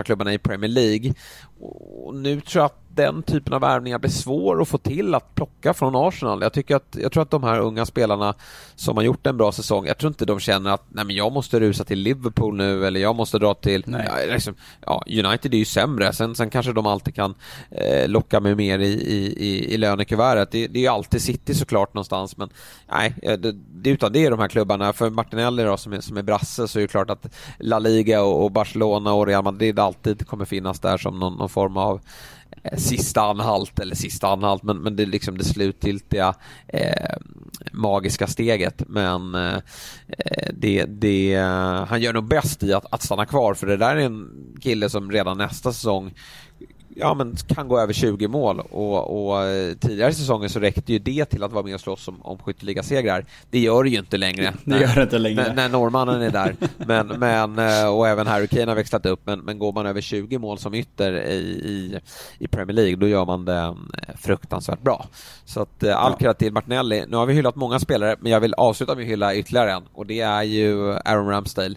klubbarna i Premier League. Och nu tror jag att den typen av värvningar blir svår att få till att plocka från Arsenal. Jag, tycker att, jag tror att de här unga spelarna som har gjort en bra säsong, jag tror inte de känner att nej men jag måste rusa till Liverpool nu eller jag måste dra till... Ja, liksom, ja, United är ju sämre, sen, sen kanske de alltid kan eh, locka med mer i, i, i lönekuvertet. Det, det är ju alltid City såklart någonstans men nej, det, det, utan det är de här klubbarna. För Martinelli då som är, som är brasse så är det klart att La Liga och, och Barcelona och Real Madrid alltid kommer finnas där som någon, någon form av eh, sista anhalt, eller sista anhalt, men, men det är liksom det slutgiltiga eh, magiska steget. Men eh, eh det, det, eh, han gör nog bäst i att, att stanna kvar för det där är en kille som redan nästa säsong ja, men kan gå över 20 mål och, och tidigare säsonger så räckte ju det till att vara med och slåss om, om skytteligasegrar. Det gör det ju inte längre. <laughs> Det gör det inte längre. När, när norrmannen är där. men, men, eh, och även Harry Kane har växlat upp. Men, men går man över 20 mål som ytter i, i, i Premier League, då gör man det eh, fruktansvärt bra. Så att eh, all ja. till Martinelli. Nu har vi hyllat många spelare, men jag vill avsluta med att hylla ytterligare en och det är ju Aaron Ramsdale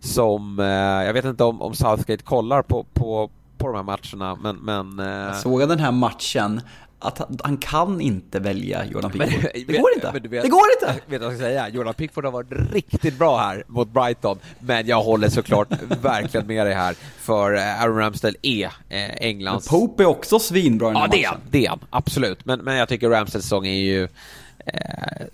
som, jag vet inte om, om Southgate kollar på, på på de här matcherna, men... men eh, jag såg den här matchen, att han, kan inte välja Jordan Pickford. det går inte! Vet, det går inte! <laughs> Vet du vad jag ska säga? Jordan Pickford har varit riktigt bra här mot Brighton, men jag håller såklart <laughs> verkligen med dig här, för eh, Aaron Ramsdale är eh, Englands... Men Pope är också svinbra i den här ja, matchen. Ja, det är han, absolut. Men, men jag tycker Ramsdales säsong är ju Eh,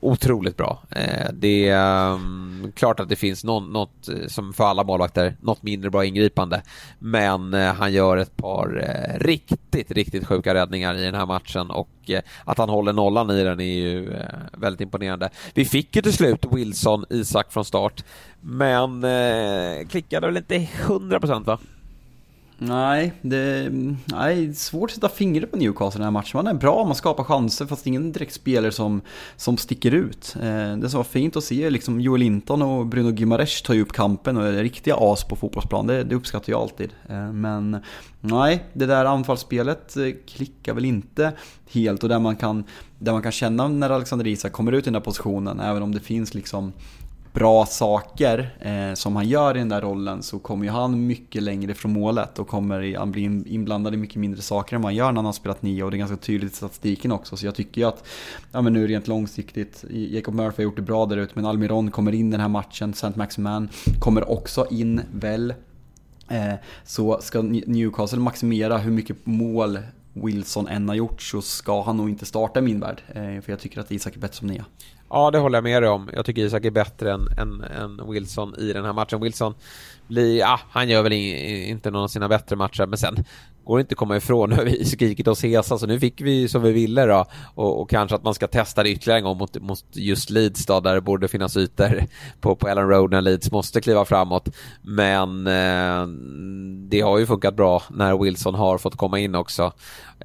otroligt bra. Eh, det är um, klart att det finns någon, något, eh, som för alla målvakter, något mindre bra ingripande. Men eh, han gör ett par eh, riktigt, riktigt sjuka räddningar i den här matchen och eh, att han håller nollan i den är ju eh, väldigt imponerande. Vi fick ju till slut Wilson, Isak från start, men eh, klickade väl inte 100% va? Nej, det nej, svårt att sätta fingret på Newcastle i den här matchen. Man är bra, man skapar chanser fast ingen direkt spelare som, som sticker ut. Eh, det som var fint att se liksom Joel Linton och Bruno Gimares ta upp kampen och är riktiga as på fotbollsplan. Det, det uppskattar jag alltid. Eh, men nej, det där anfallsspelet eh, klickar väl inte helt och där man kan, där man kan känna när Alexander Isak kommer ut i den här positionen, även om det finns liksom bra saker eh, som han gör i den där rollen så kommer ju han mycket längre från målet och kommer han bli inblandad i mycket mindre saker än vad han gör när han har spelat nio och det är ganska tydligt i statistiken också så jag tycker ju att, ja men nu rent långsiktigt, Jacob Murphy har gjort det bra där ute men Almiron kommer in den här matchen, St. Maximan kommer också in väl. Eh, så ska Newcastle maximera hur mycket mål Wilson än har gjort så ska han nog inte starta i min värld. Eh, för jag tycker att Isak är bättre som nia. Ja, det håller jag med dig om. Jag tycker Isak är bättre än, än, än Wilson i den här matchen. Wilson blir, ja, han gör väl inte någon av sina bättre matcher, men sen går det inte att komma ifrån <laughs> hur vi skrikit oss hesa, så nu fick vi som vi ville då. Och, och, kanske att man ska testa det ytterligare en gång mot, mot just Leeds då, där det borde finnas ytor <laughs> på, på Ellen Road när Leeds måste kliva framåt. Men eh, det har ju funkat bra när Wilson har fått komma in också.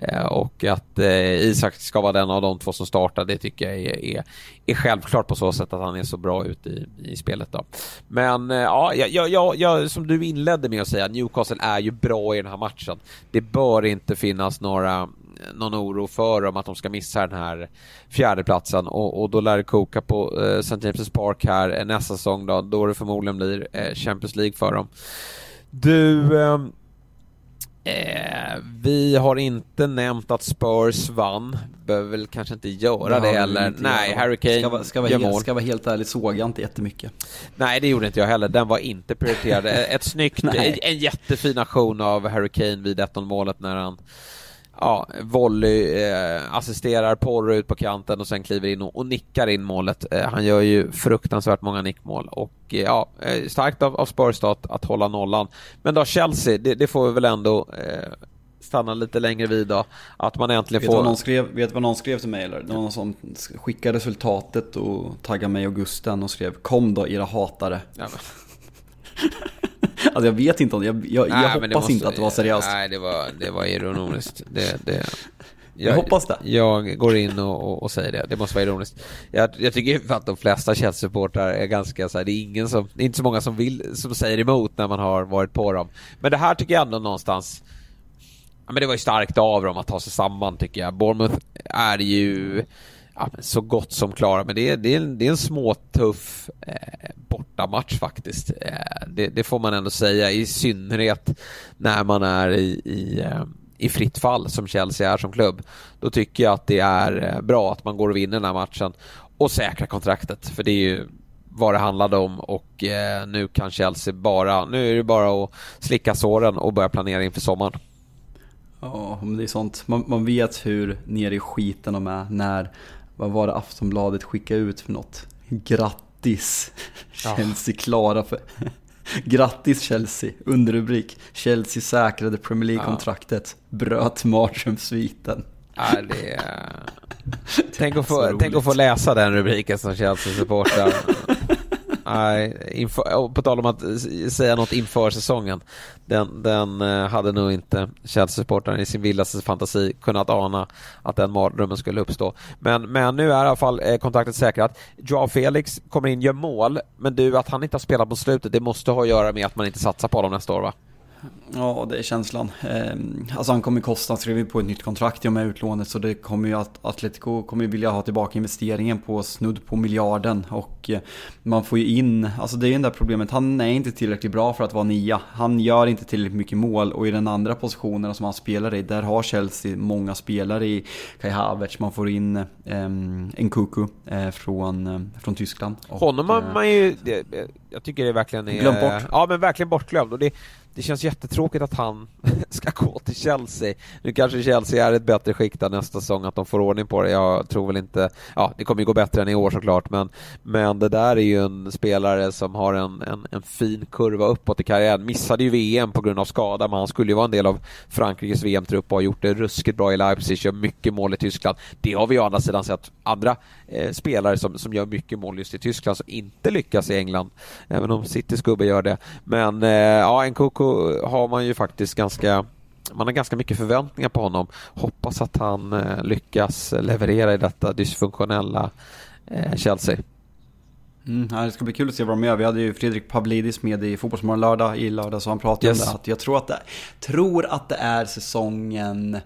Eh, och att eh, Isak ska vara den av de två som startar, det tycker jag är, är, är självklart på så sätt att han är så bra ute i, i spelet. Då. Men eh, ja, jag, jag, jag, som du inledde med att säga, Newcastle är ju bra i den här matchen. Det bör inte finnas några någon oro för dem att de ska missa den här fjärdeplatsen och, och då lär det koka på eh, St. James' Park här eh, nästa säsong då, då det förmodligen blir eh, Champions League för dem. Du, eh, Eh, vi har inte nämnt att Spurs vann. Behöver väl kanske inte göra det, det heller. Nej, Harry Kane ska, vara, ska, vara helt, ska vara helt ärlig, såg jag inte jättemycket. Nej, det gjorde inte jag heller. Den var inte prioriterad. <laughs> Ett snyggt, en, en jättefin aktion av Harry Kane vid 1-0 målet när han ja, volley, eh, assisterar Porro ut på kanten och sen kliver in och, och nickar in målet. Eh, han gör ju fruktansvärt många nickmål och eh, ja, eh, starkt av, av Spurs att, att hålla nollan. Men då Chelsea, det, det får vi väl ändå eh, stanna lite längre vid då. Att man äntligen vet får... Vad någon skrev, vet du vad någon skrev till mig eller? Någon som skickade resultatet och taggade mig och Gusten och skrev Kom då era hatare. Ja, <laughs> Alltså jag vet inte om jag, jag, nej, jag hoppas måste, inte att det var seriöst. Nej, det var, det var ironiskt. Det, det, jag, jag, hoppas det. Jag går in och, och, och, säger det. Det måste vara ironiskt. Jag, jag tycker att de flesta Chelsea-supportrar är ganska så här, det är ingen som, det är inte så många som vill, som säger emot när man har varit på dem. Men det här tycker jag ändå någonstans, ja men det var ju starkt av dem att ta sig samman tycker jag. Bournemouth är ju, ja, så gott som klara. Men det är, det är, en, det är en småtuff eh, bortamatch faktiskt. Eh, det, det, får man ändå säga, i synnerhet när man är i, i, eh, i fritt fall som Chelsea är som klubb. Då tycker jag att det är eh, bra att man går och vinner den här matchen och säkrar kontraktet. För det är ju vad det handlade om och nu kan Chelsea bara, nu är det bara att slicka såren och börja planera inför sommaren. Ja, men det är sånt. Man, man vet hur nere i skiten de är när vad var det Aftonbladet skickade ut för något? Grattis! Chelsea klara för... Grattis Chelsea! Underrubrik. Chelsea säkrade Premier League-kontraktet. Bröt mardrömssviten. Ja, <laughs> det är... tänk, att få, tänk att få läsa den rubriken som Chelsea-supporter. <laughs> Nej, inför, på tal om att säga något inför säsongen. Den, den eh, hade nog inte Chelsea-supportern i sin vildaste fantasi kunnat ana att den mardrömmen skulle uppstå. Men, men nu är i alla fall eh, kontraktet säkrat. Joao Felix kommer in, gör mål, men du, att han inte har spelat på slutet, det måste ha att göra med att man inte satsar på honom nästa år va? Ja, det är känslan. Ehm, alltså han kommer kosta, han skrev på ett nytt kontrakt i och med utlånet så det kommer ju att Atletico kommer vilja ha tillbaka investeringen på snudd på miljarden och eh, man får ju in, alltså det är ju det där problemet, han är inte tillräckligt bra för att vara nia. Han gör inte tillräckligt mycket mål och i den andra positionen som han spelar i, där har Chelsea många spelare i Kai Havertz, man får in um, en Kuku eh, från, eh, från Tyskland. Honom har man ju, jag tycker det verkligen är... Glömt bort. Ja men verkligen bortglömd och det det känns jättetråkigt att han <laughs> ska gå till Chelsea. Nu kanske Chelsea är ett bättre skick där nästa säsong, att de får ordning på det. Jag tror väl inte, ja det kommer ju gå bättre än i år såklart, men, men det där är ju en spelare som har en, en, en fin kurva uppåt i karriären. Missade ju VM på grund av skada, men han skulle ju vara en del av Frankrikes VM-trupp och har gjort det ruskigt bra i Leipzig, gör mycket mål i Tyskland. Det har vi å andra sidan sett andra eh, spelare som, som gör mycket mål just i Tyskland som inte lyckas i England, även om Citys gubbe gör det. Men eh, ja, en Koko har man ju faktiskt ganska man har ganska mycket förväntningar på honom. Hoppas att han eh, lyckas leverera i detta dysfunktionella eh, Chelsea. Mm, det ska bli kul att se vad de gör. Vi hade ju Fredrik Pavlidis med i Fotbollsmorgon lördag i lördag så han pratade yes. om det. Att jag tror att det, tror att det är säsongen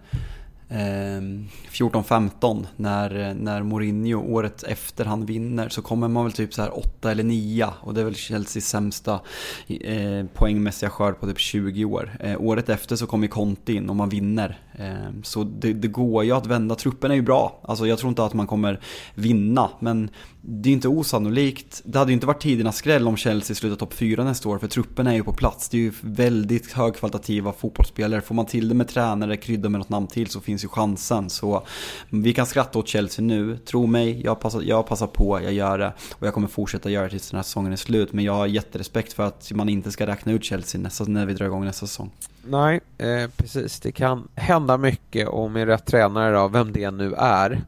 Ehm, 14-15 när, när Mourinho året efter han vinner så kommer man väl typ så här 8 eller 9 och det är väl Chelseas sämsta eh, poängmässiga skörd på typ 20 år. Eh, året efter så kommer Conte in och man vinner. Ehm, så det, det, går ju att vända, truppen är ju bra. Alltså jag tror inte att man kommer vinna men det är inte osannolikt. Det hade ju inte varit tidernas skräll om Chelsea slutar topp 4 nästa år för truppen är ju på plats. Det är ju väldigt högkvalitativa fotbollsspelare. Får man till det med tränare, krydda med något namn till så finns ju chansen. Så vi kan skratta åt Chelsea nu. Tro mig, jag passar, jag passar på, jag gör det. Och jag kommer fortsätta göra det tills den här säsongen är slut. Men jag har jätterespekt för att man inte ska räkna ut Chelsea nästa, när vi drar igång nästa säsong. Nej, eh, precis. Det kan hända mycket och med rätt tränare då, vem det nu är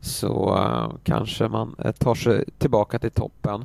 så uh, kanske man uh, tar sig tillbaka till toppen.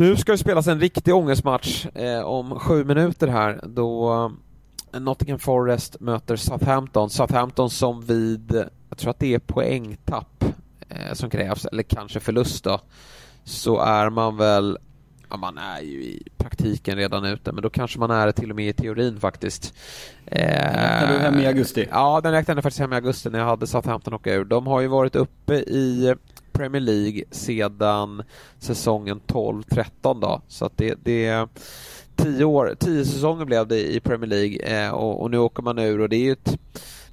Nu ska det spelas en riktig ångestmatch eh, om sju minuter här då Nottingham Forest möter Southampton. Southampton som vid, jag tror att det är poängtapp eh, som krävs, eller kanske förlust då, så är man väl Ja, man är ju i praktiken redan ute, men då kanske man är till och med i teorin faktiskt. Räknar du hem i augusti? Ja, den räknade faktiskt hem i augusti när jag hade Southampton åka ur. De har ju varit uppe i Premier League sedan säsongen 12-13 då, så att det, det tio, år, tio säsonger blev det i Premier League eh, och, och, nu åker man ur och det är ju ett,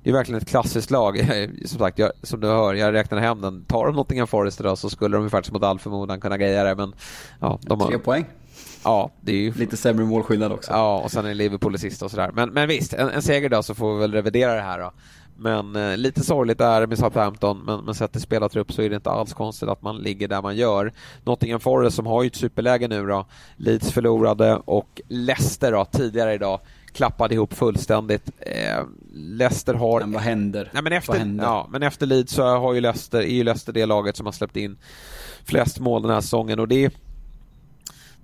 det är verkligen ett klassiskt lag. <laughs> Som sagt, jag, som du hör, jag räknar hem den. Tar de Nottingham Forest idag så skulle de ju faktiskt mot all förmodan kunna greja det. Men, ja, de har, Tre poäng. Ja, det är ju... Lite sämre målskillnad också. Ja, och sen är Liverpool i sista och sådär. Men, men visst, en, en seger då så får vi väl revidera det här då. Men eh, lite sorgligt är det med Southampton, men, men sett till spelartrupp så är det inte alls konstigt att man ligger där man gör. Nottingham Forest som har ju ett superläge nu då, Leeds förlorade och Leicester då, tidigare idag klappade ihop fullständigt. Eh, Leicester har... Men vad händer? Nej, men efter, händer? Ja, men efter Leeds så har ju Leicester, är ju Leicester det laget som har släppt in flest mål den här säsongen och det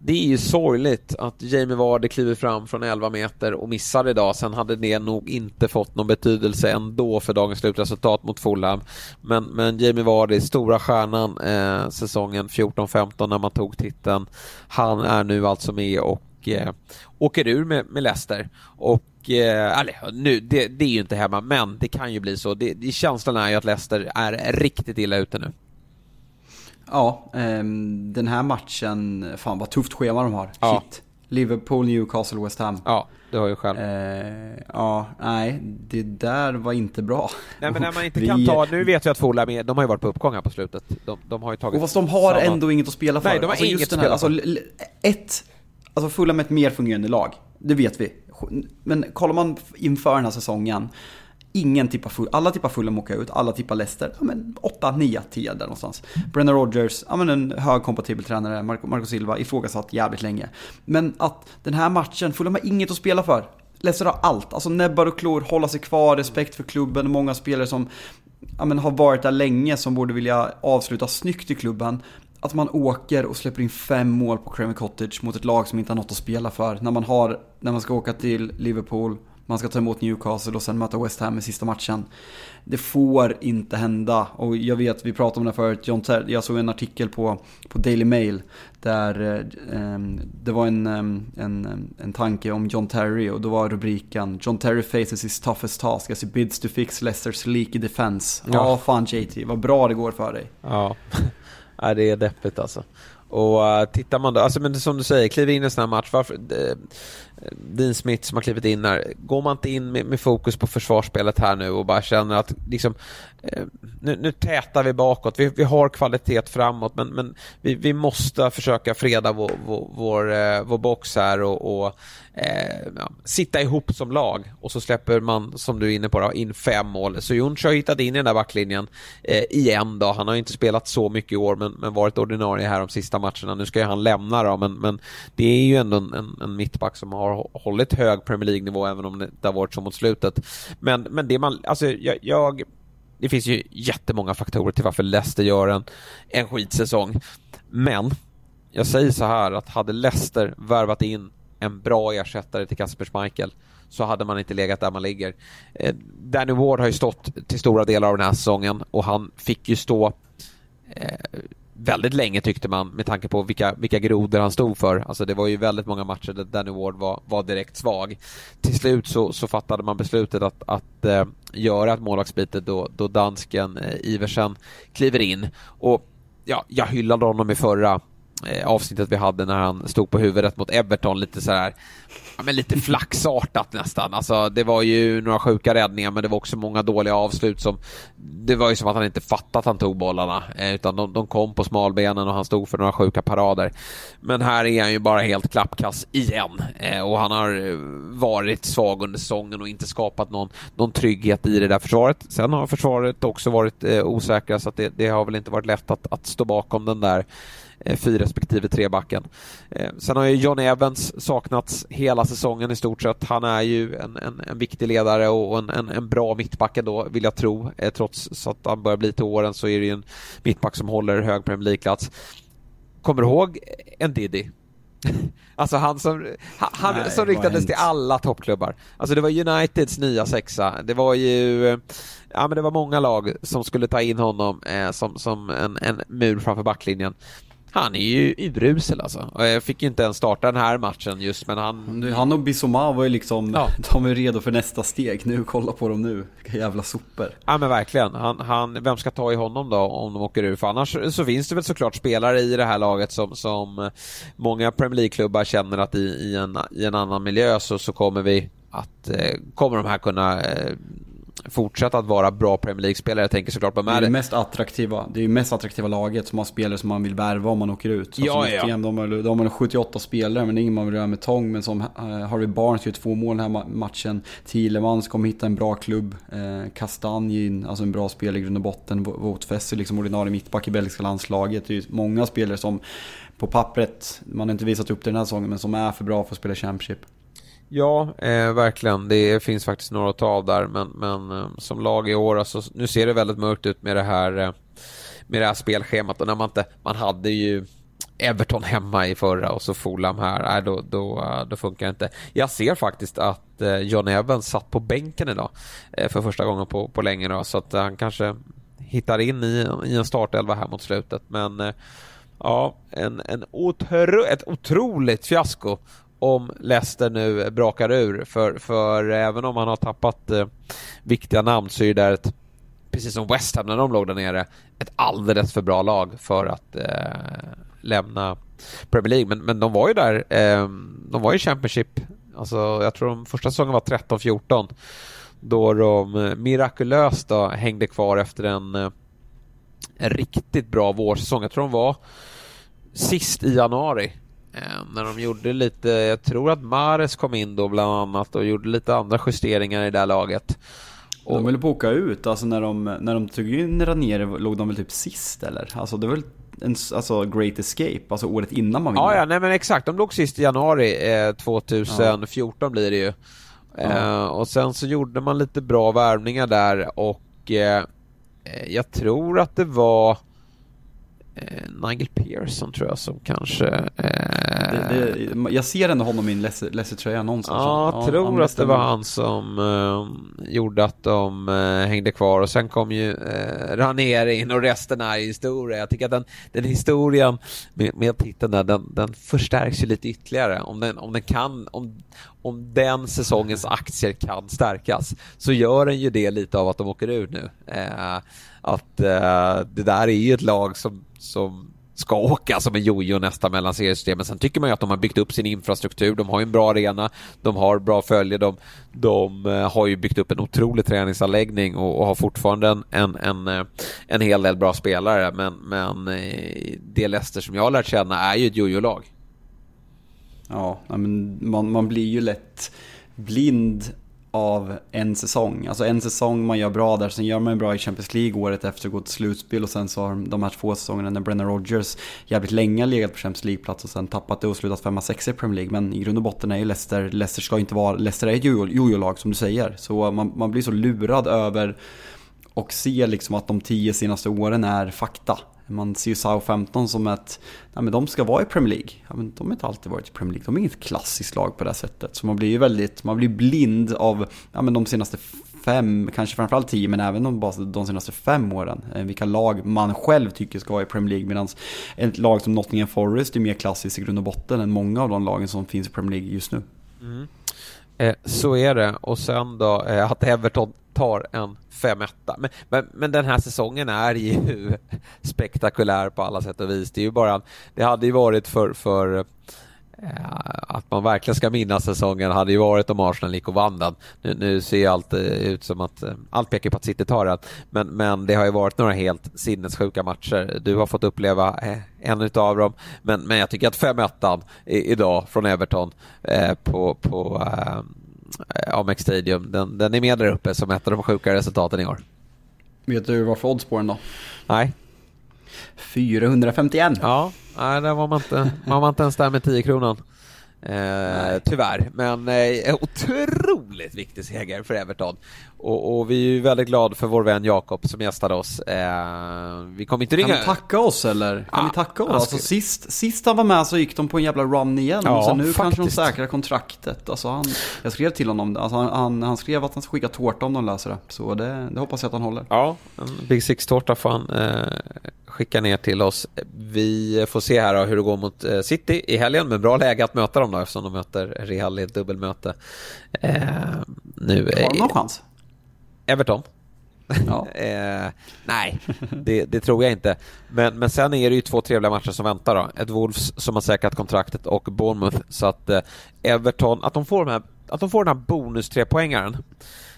det är ju sorgligt att Jamie Vardy kliver fram från 11 meter och missar idag. Sen hade det nog inte fått någon betydelse ändå för dagens slutresultat mot Fulham. Men, men Jamie Vardy, stora stjärnan eh, säsongen 14-15 när man tog titeln. Han är nu alltså med och eh, åker ur med, med Leicester. Och eh, eller, nu, det, det, är ju inte hemma, men det kan ju bli så. Det, det, känslan är ju att Leicester är riktigt illa ute nu. Ja, eh, den här matchen, fan vad tufft schema de har. Ja. Shit. Liverpool, Newcastle, West Ham. Ja, du har ju själv. Eh, ja, nej, det där var inte bra. Nej, men när man inte <laughs> vi... kan ta, nu vet vi att Fulham är, de har ju varit på uppgång här på slutet. De, de har ju tagit... Och fast de har samma... ändå inget att spela för. Nej, de har alltså, inget att spela här, för. Alltså, ett, alltså Fulham är ett mer fungerande lag. Det vet vi. Men kollar man inför den här säsongen, ingen tippar full, alla tippar Fulham åka ut, alla tippar Leicester, ja men 8, 9, 10 där någonstans. Brennan Rodgers, ja men en högkompatibel tränare, Marco, Marco Silva, ifrågasatt jävligt länge. Men att den här matchen, Fulham har inget att spela för. Leicester har allt, alltså näbbar och klor, hålla sig kvar, respekt för klubben, många spelare som ja, men har varit där länge som borde vilja avsluta snyggt i klubben att man åker och släpper in fem mål på Craven Cottage mot ett lag som inte har något att spela för. När man, har, när man ska åka till Liverpool, man ska ta emot Newcastle och sen möta West Ham i sista matchen. Det får inte hända. Och jag vet, vi pratade om det förut, John Ter jag såg en artikel på, på Daily Mail där eh, det var en, en, en tanke om John Terry och då var rubriken John Terry faces his toughest task as he bids to fix Leicesters leaky defense. Ja, ah, fan JT, vad bra det går för dig. Ja. <laughs> Ja, det är deppigt alltså. Och uh, tittar man då, alltså men som du säger, kliver in i en sån här match, varför, uh, Dean Smith som har klivit in här, går man inte in med, med, fokus på försvarsspelet här nu och bara känner att liksom, eh, nu, nu tätar vi bakåt, vi, vi har kvalitet framåt men, men vi, vi måste försöka freda vår, vår, vår, eh, vår box här och, och eh, ja, sitta ihop som lag och så släpper man, som du är inne på, då, in fem mål. Så Junch har hittat in i den där backlinjen eh, igen då. Han har inte spelat så mycket i år men, men varit ordinarie här de sista matcherna. Nu ska ju han lämna då men, men det är ju ändå en, en mittback som har hållit hög Premier League-nivå även om det inte har varit så mot slutet. Men, men det man, alltså jag, jag det finns ju jättemånga faktorer till varför Leicester gör en, en skitsäsong. Men jag säger så här att hade Leicester värvat in en bra ersättare till Kasper Schmeichel så hade man inte legat där man ligger. Eh, Danny Ward har ju stått till stora delar av den här säsongen och han fick ju stå eh, väldigt länge tyckte man med tanke på vilka, vilka grodor han stod för. Alltså det var ju väldigt många matcher där Danny Ward var, var direkt svag. Till slut så, så fattade man beslutet att, att eh, göra ett målvaktsbyte då, då dansken eh, Iversen kliver in. Och ja, jag hyllade honom i förra Eh, avsnittet vi hade när han stod på huvudet mot Everton lite så här, ja, men lite flaxartat nästan. Alltså, det var ju några sjuka räddningar men det var också många dåliga avslut som det var ju som att han inte fattade att han tog bollarna eh, utan de, de, kom på smalbenen och han stod för några sjuka parader. Men här är han ju bara helt klappkass igen eh, och han har eh, varit svag under säsongen och inte skapat någon, någon trygghet i det där försvaret. Sen har försvaret också varit eh, osäkra så att det, det har väl inte varit lätt att, att stå bakom den där fyra respektive tre backen. Eh, sen har ju John Evans saknats hela säsongen i stort sett. Han är ju en, en, en viktig ledare och en, en, en bra mittback ändå, vill jag tro. Eh, trots att han börjar bli till åren så är det ju en mittback som håller hög Premier League-plats. Kommer du ihåg en Diddy? <laughs> Alltså han som, han, Nej, som riktades till alla toppklubbar. Alltså det var Uniteds nya sexa. Det var ju, ja men det var många lag som skulle ta in honom eh, som, som en, en mur framför backlinjen. Han är ju urusel alltså. Jag fick ju inte ens starta den här matchen just men han... Han och Bissoma var ju liksom, ja. <laughs> de är redo för nästa steg nu. Kolla på dem nu. Vilka jävla sopor. Ja men verkligen. Han, han, vem ska ta i honom då om de åker ur? För annars så finns det väl såklart spelare i det här laget som, som många Premier League-klubbar känner att i, i, en, i en annan miljö så, så kommer vi att, eh, kommer de här kunna eh, fortsätta att vara bra Premier League-spelare. Jag tänker såklart på med det. Är det mest attraktiva, det är ju mest attraktiva laget som har spelare som man vill värva om man åker ut. Alltså ja, ja. de, har, de har 78 spelare men det är ingen man vill göra med tång. Men som uh, Harvey Barnes gör två mål den här matchen. Thielemans kommer hitta en bra klubb. Kastanjin, alltså en bra spelare i grund och botten. Är liksom ordinarie mittback i belgiska landslaget. Det är ju många spelare som på pappret, man har inte visat upp det den här säsongen, men som är för bra för att spela Championship. Ja, eh, verkligen. Det finns faktiskt några att ta av där, men, men eh, som lag i år, alltså, nu ser det väldigt mörkt ut med det här, eh, med det här spelschemat. Och när man, inte, man hade ju Everton hemma i förra och så Fulham här, nej, då, då, eh, då funkar det inte. Jag ser faktiskt att eh, John Evans satt på bänken idag eh, för första gången på, på länge då, så att eh, han kanske hittar in i, i en startelva här mot slutet. Men eh, ja, en, en otro, ett otroligt fiasko om Leicester nu brakar ur. För, för även om man har tappat eh, viktiga namn så är det där ett, precis som West Ham när de låg där nere, ett alldeles för bra lag för att eh, lämna Premier League. Men, men de var ju där, eh, de var ju Championship, alltså jag tror de första säsongen var 13-14 då de eh, mirakulöst då hängde kvar efter en, eh, en riktigt bra vårsäsong. Jag tror de var sist i januari när de gjorde lite, jag tror att Mares kom in då bland annat och gjorde lite andra justeringar i det här laget. Och de ville åka ut, alltså när de, när de tog in Ranieri låg de väl typ sist eller? Alltså det var väl en alltså, Great Escape, alltså året innan man vinner? Ja, ja, nej men exakt. De låg sist i januari eh, 2014 ja. blir det ju. Eh, och sen så gjorde man lite bra värvningar där och eh, jag tror att det var eh, Nigel Pearson tror jag som kanske... Eh... Det, det, jag ser ändå honom i en Leicester-tröja någonstans. Ja, jag tror att det var han som eh, gjorde att de eh, hängde kvar och sen kom ju eh, Ranieri in och resten är historia. Jag tycker att den, den historien med, med titeln där, den, den förstärks ju lite ytterligare. Om den, om den kan, om, om den säsongens aktier kan stärkas så gör den ju det lite av att de åker ur nu. Eh, att eh, det där är ju ett lag som, som ska åka som en jojo nästa mellan seriesystemen. Sen tycker man ju att de har byggt upp sin infrastruktur. De har ju en bra arena, de har bra följe, de, de eh, har ju byggt upp en otrolig träningsanläggning och, och har fortfarande en, en, en, eh, en, hel del bra spelare. Men, men eh, det Leicester som jag har lärt känna är ju ett jojo-lag. Ja, men man, man blir ju lätt blind av en säsong. Alltså en säsong man gör bra där, sen gör man bra i Champions League året efter, går till slutspel och sen så har de här två säsongerna när Brennan Rodgers jävligt länge legat på Champions League-plats och sen tappat det och slutat 5-6 i Premier League. Men i grund och botten är ju Leicester, Leicester ska inte vara, Leicester är ett jojo-lag som du säger. Så man, man blir så lurad över och ser liksom att de tio senaste åren är fakta. Man ser ju Southampton som ett, nej men de ska vara i Premier League. Ja, men de har inte alltid varit i Premier League, de är inget klassiskt lag på det sättet. Så man blir ju väldigt, man blir blind av, ja men de senaste fem, kanske framförallt tio, men även de, de senaste fem åren. Eh, vilka lag man själv tycker ska vara i Premier League. Medan ett lag som Nottingham Forest är mer klassiskt i grund och botten än många av de lagen som finns i Premier League just nu. Mm. Eh, så är det. Och sen då eh, att Everton tar en 5 men, men, men, den här säsongen är ju <laughs> spektakulär på alla sätt och vis. Det är ju bara, det hade ju varit för, för eh, att man verkligen ska minnas säsongen hade ju varit om Arsenal gick och vann den. Nu, nu ser allt eh, ut som att eh, allt pekar på att City tar den. Men, men det har ju varit några helt sinnessjuka matcher. Du har fått uppleva en utav dem. Men, men jag tycker att 5-1 idag från Everton eh, på, på eh, Amex Stadium, den, den är med där uppe som ett av de sjuka resultaten i år. Vet du varför odds på den då? Nej. 451. Ja, nej, där var man inte, man var inte ens där med 10 kronan. Eh, tyvärr, men eh, otroligt viktig seger för Everton. Och, och, vi är ju väldigt glada för vår vän Jakob som gästade oss. Eh, vi kommer inte ringa... Kan vi tacka oss eller? Kan ja, vi tacka oss? Alltså, sist, sist han var med så gick de på en jävla run igen. Ja, så nu faktiskt. kanske de säkrar kontraktet. Alltså han, jag skrev till honom, alltså han, han, han skrev att han ska skicka tårta om de löser det. Så det, det hoppas jag att han håller. Ja, en Big Six-tårta får han eh, skicka ner till oss. Vi får se här då, hur det går mot eh, City i helgen, men bra läge att möta dem då eftersom de möter Real i ett dubbelmöte. Eh, nu, Har de någon chans? Everton? Ja. <laughs> eh, nej, det, det, tror jag inte. Men, men sen är det ju två trevliga matcher som väntar. Då. Ett Wolves som har säkrat kontraktet och Bournemouth. Så att eh, Everton, att de får, de här, att de får den här bonus trepoängaren,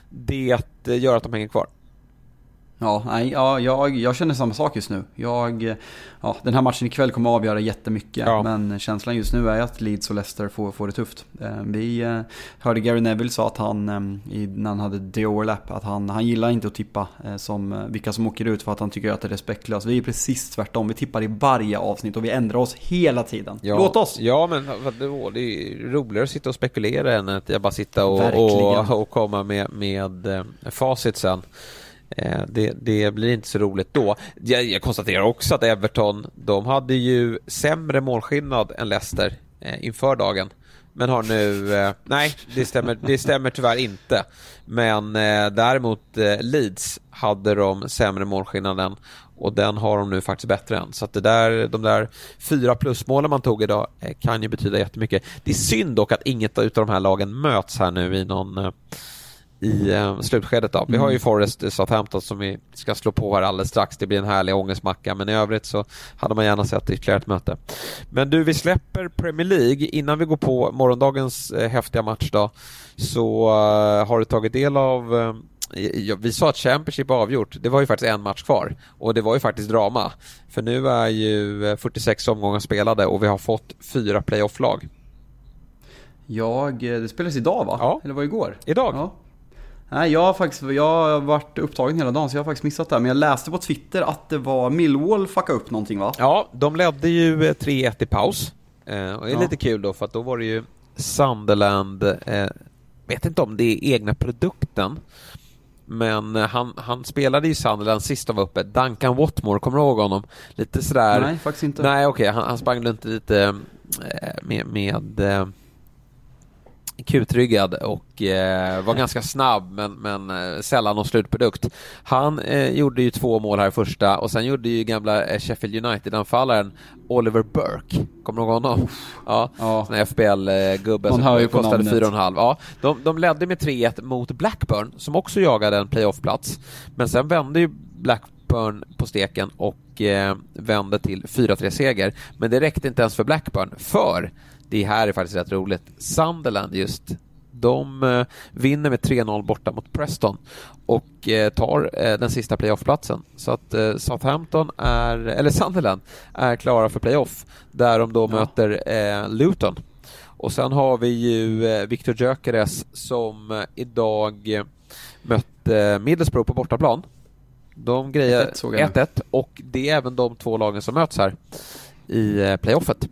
det gör att de hänger kvar. Ja, nej, ja jag, jag känner samma sak just nu. Jag, ja, den här matchen ikväll kommer att avgöra jättemycket. Ja. Men känslan just nu är att Leeds och Leicester får, får det tufft. Eh, vi eh, hörde Gary Neville sa att han, eh, när han hade The Overlap, att han, han gillar inte att tippa som, vilka som åker ut för att han tycker att det är respektlöst. Vi är precis tvärtom. Vi tippar i varje avsnitt och vi ändrar oss hela tiden. Ja. Låt oss! Ja, men det är roligare att sitta och spekulera än att jag bara sitta och, och, och komma med, med facit sen. Eh, det, det, blir inte så roligt då. Jag, jag, konstaterar också att Everton, de hade ju sämre målskillnad än Leicester eh, inför dagen. Men har nu, eh, nej det stämmer, det stämmer tyvärr inte. Men däremot Leeds hade de sämre målskillnaden och den har de nu faktiskt bättre än. Så att det där, de där fyra plusmålen man tog idag kan ju betyda jättemycket. Det är synd dock att inget av de här lagen möts här nu i någon i eh, slutskedet. Då. Vi har ju mm. Forest Southampton som vi ska slå på här alldeles strax. Det blir en härlig ångestmacka men i övrigt så hade man gärna sett ytterligare ett möte. Men du, vi släpper Premier League. Innan vi går på morgondagens eh, häftiga match då så uh, har du tagit del av uh, vi sa att Championship var avgjort. Det var ju faktiskt en match kvar och det var ju faktiskt drama. För nu är ju 46 omgångar spelade och vi har fått fyra playoff-lag. Jag, det spelades idag va? Ja. Eller var det igår? Idag. Ja. Nej, jag har faktiskt jag har varit upptagen hela dagen så jag har faktiskt missat det. Men jag läste på Twitter att det var Millwall fuckade upp någonting va? Ja, de ledde ju 3-1 i paus. Eh, och det är ja. lite kul då för att då var det ju Sunderland, eh, vet inte om det är egna produkten, men han, han spelade i Sunderland sist de var uppe. Duncan Watmore, kommer du ihåg honom? Lite sådär... Nej, faktiskt inte. Nej, okej, okay. han, han sprang runt lite eh, med, med eh, kutryggad och eh, var ganska snabb men, men eh, sällan någon slutprodukt. Han eh, gjorde ju två mål här i första och sen gjorde ju gamla eh, Sheffield United-anfallaren Oliver Burke. Kommer du ihåg honom? Ja, ja. FBL-gubbe som kostade 4,5. Ja, de, de ledde med 3-1 mot Blackburn som också jagade en playoff-plats. Men sen vände ju Blackburn på steken och eh, vände till 4-3-seger. Men det räckte inte ens för Blackburn, för det här är faktiskt rätt roligt. Sunderland just, de eh, vinner med 3-0 borta mot Preston och eh, tar eh, den sista playoffplatsen. Så att Southampton är, eller Sunderland, är klara för playoff där de då ja. möter Luton. Och sen har vi ju Victor Gyökeres som idag mötte Middlesbrough på bortaplan. De grejer 1-1 och det är även de två lagen som möts här i playoffet.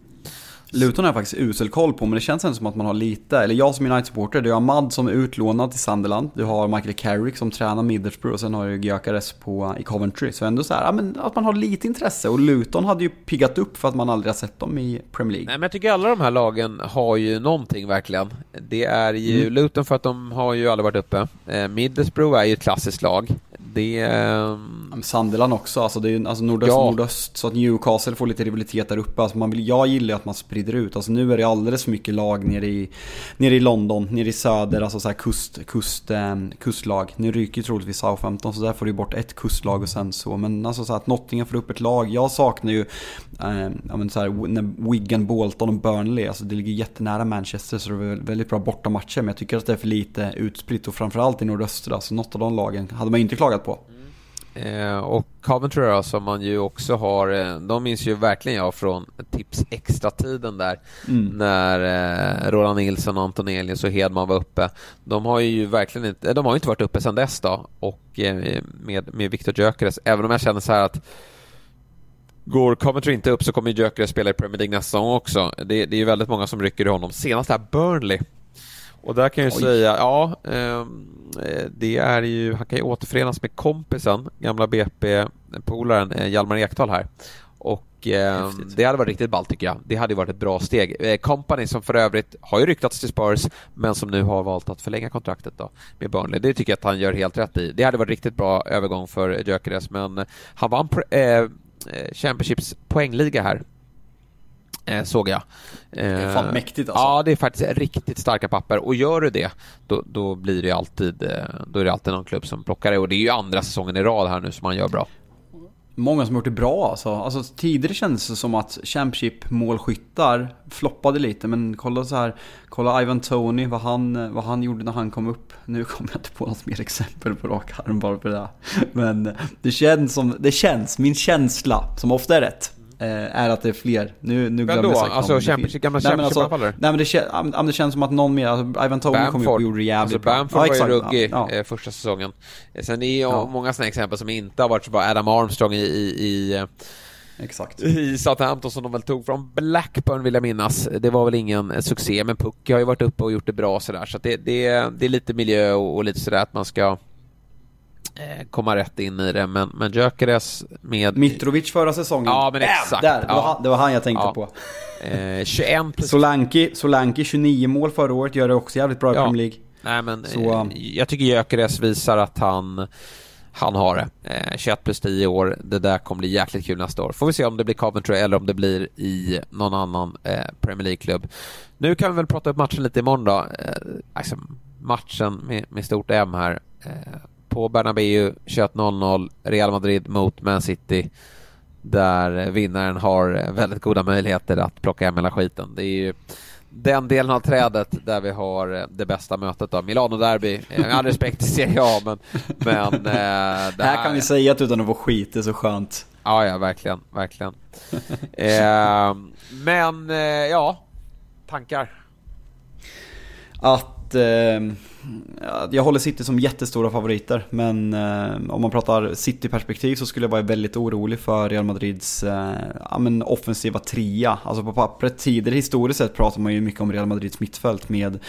Luton har jag faktiskt usel koll på, men det känns ändå som att man har lite, eller jag som United-supporter, du har Mad som är utlånad till Sunderland, du har Michael Carrick som tränar Middlesbrough och sen har du Gyökeres på, i Coventry. Så ändå så här, ja, men att man har lite intresse och Luton hade ju piggat upp för att man aldrig har sett dem i Premier League. Nej men jag tycker alla de här lagen har ju någonting verkligen. Det är ju mm. Luton för att de har ju aldrig varit uppe. Eh, Middlesbrough är ju ett klassiskt lag. Det... Eh... Sunderland också, alltså det är alltså nordöst, ja. nordöst, så att Newcastle får lite rivalitet där uppe. Alltså man vill, jag gillar ju att man sprider ut. Alltså nu är det alldeles för mycket lag nere i, nere i London, nere i söder, alltså så här kust, kust, eh, kustlag. Nu ryker ju troligtvis Southampton, så där får du bort ett kustlag och sen så. Men alltså så att Nottingham får upp ett lag. Jag saknar ju, eh, ja men så här, när Wigan, Bolton och Burnley, alltså det ligger jättenära Manchester så det är väldigt bra bortamatcher. Men jag tycker att det är för lite utspritt och framförallt i nordöstra, så något av de lagen hade man inte klagat på. Eh, och Coventry då, som man ju också har, eh, de minns ju verkligen jag från Tips Extra-tiden där mm. när eh, Roland Nilsson, Antonelius och Hedman var uppe. De har ju verkligen inte, de har inte varit uppe sedan dess då och eh, med, med Victor Gyökeres, även om jag känner så här att Går Coventry inte upp så kommer Gyökeres spela i Premier League nästa säsong också. Det, det är ju väldigt många som rycker i honom. Senast här Burnley och där kan jag Oj. säga, ja, ehm, eh, det är ju, han kan ju återförenas med kompisen, gamla BP-polaren eh, Hjalmar Ekdal här. Och eh, det hade varit riktigt ballt tycker jag. Det hade ju varit ett bra steg. Eh, Company som för övrigt har ju ryktats till Spurs, men som nu har valt att förlänga kontraktet då med Burnley. Det tycker jag att han gör helt rätt i. Det hade varit riktigt bra övergång för Gyökeres, men han vann eh, Championships poängliga här såg jag. Eh, det är fan mäktigt alltså. Ja, det är faktiskt riktigt starka papper och gör du det då, då blir det alltid eh, då är det alltid någon klubb som plockar det och det är ju andra säsongen i rad här nu som man gör bra. Många som har gjort det bra alltså. alltså tidigare kändes det som att Championship målskyttar floppade lite men kolla så här Kolla Ivan Tony, vad han, vad han gjorde när han kom upp. Nu kommer jag inte på något mer exempel på rak arm bara för det. Men det känns som, det känns, min känsla, som ofta är rätt Eh, är att det är fler. Nu, nu Vem då? Alltså Championship, gamla Championship-anfallare? Nej men det, nej, det känns som att någon mer, alltså Ivan Tony kom upp och gjorde det jävligt alltså, Bamford bra. Bamford var ju ruggig ja, ja. Eh, första säsongen. Eh, sen är det ja. många sådana exempel som inte har varit så bra. Adam Armstrong i, i, i Exakt. I Southampton som de väl tog från Blackburn vill jag minnas. Det var väl ingen succé, men Pucke har ju varit uppe och gjort det bra sådär. Så det, det, det är lite miljö och, och lite sådär att man ska Eh, komma rätt in i det. Men, men Gyökeres med... Mitrovic förra säsongen. Ja, men exakt. Där, det, var han, det var han jag tänkte ja. på. Eh, 21 plus... Solanki, Solanki 29 mål förra året, gör det också jävligt bra i ja. Premier League. Nej, men Så, eh, jag tycker Gyökeres visar att han han har det. Eh, 21 plus 10 år, det där kommer bli jäkligt kul nästa år. Får vi se om det blir Coventry eller om det blir i någon annan eh, Premier League-klubb. Nu kan vi väl prata upp matchen lite imorgon då. Eh, alltså, matchen med, med stort M här. Eh, på Bernabéu 21.00, Real Madrid mot Man City där vinnaren har väldigt goda möjligheter att plocka hem hela skiten. Det är ju den delen av trädet där vi har det bästa mötet då. Milano-derby, med all respekt till Serie A men... men eh, det <laughs> här, här kan vi säga att utan att få skit, det är så skönt. Ja, ja, verkligen, verkligen. <laughs> eh, men, eh, ja, tankar? Att eh, jag håller City som jättestora favoriter, men eh, om man pratar City-perspektiv så skulle jag vara väldigt orolig för Real Madrids eh, ja, men offensiva trea. Alltså på pappret, tidigare historiskt sett pratar man ju mycket om Real Madrids mittfält med,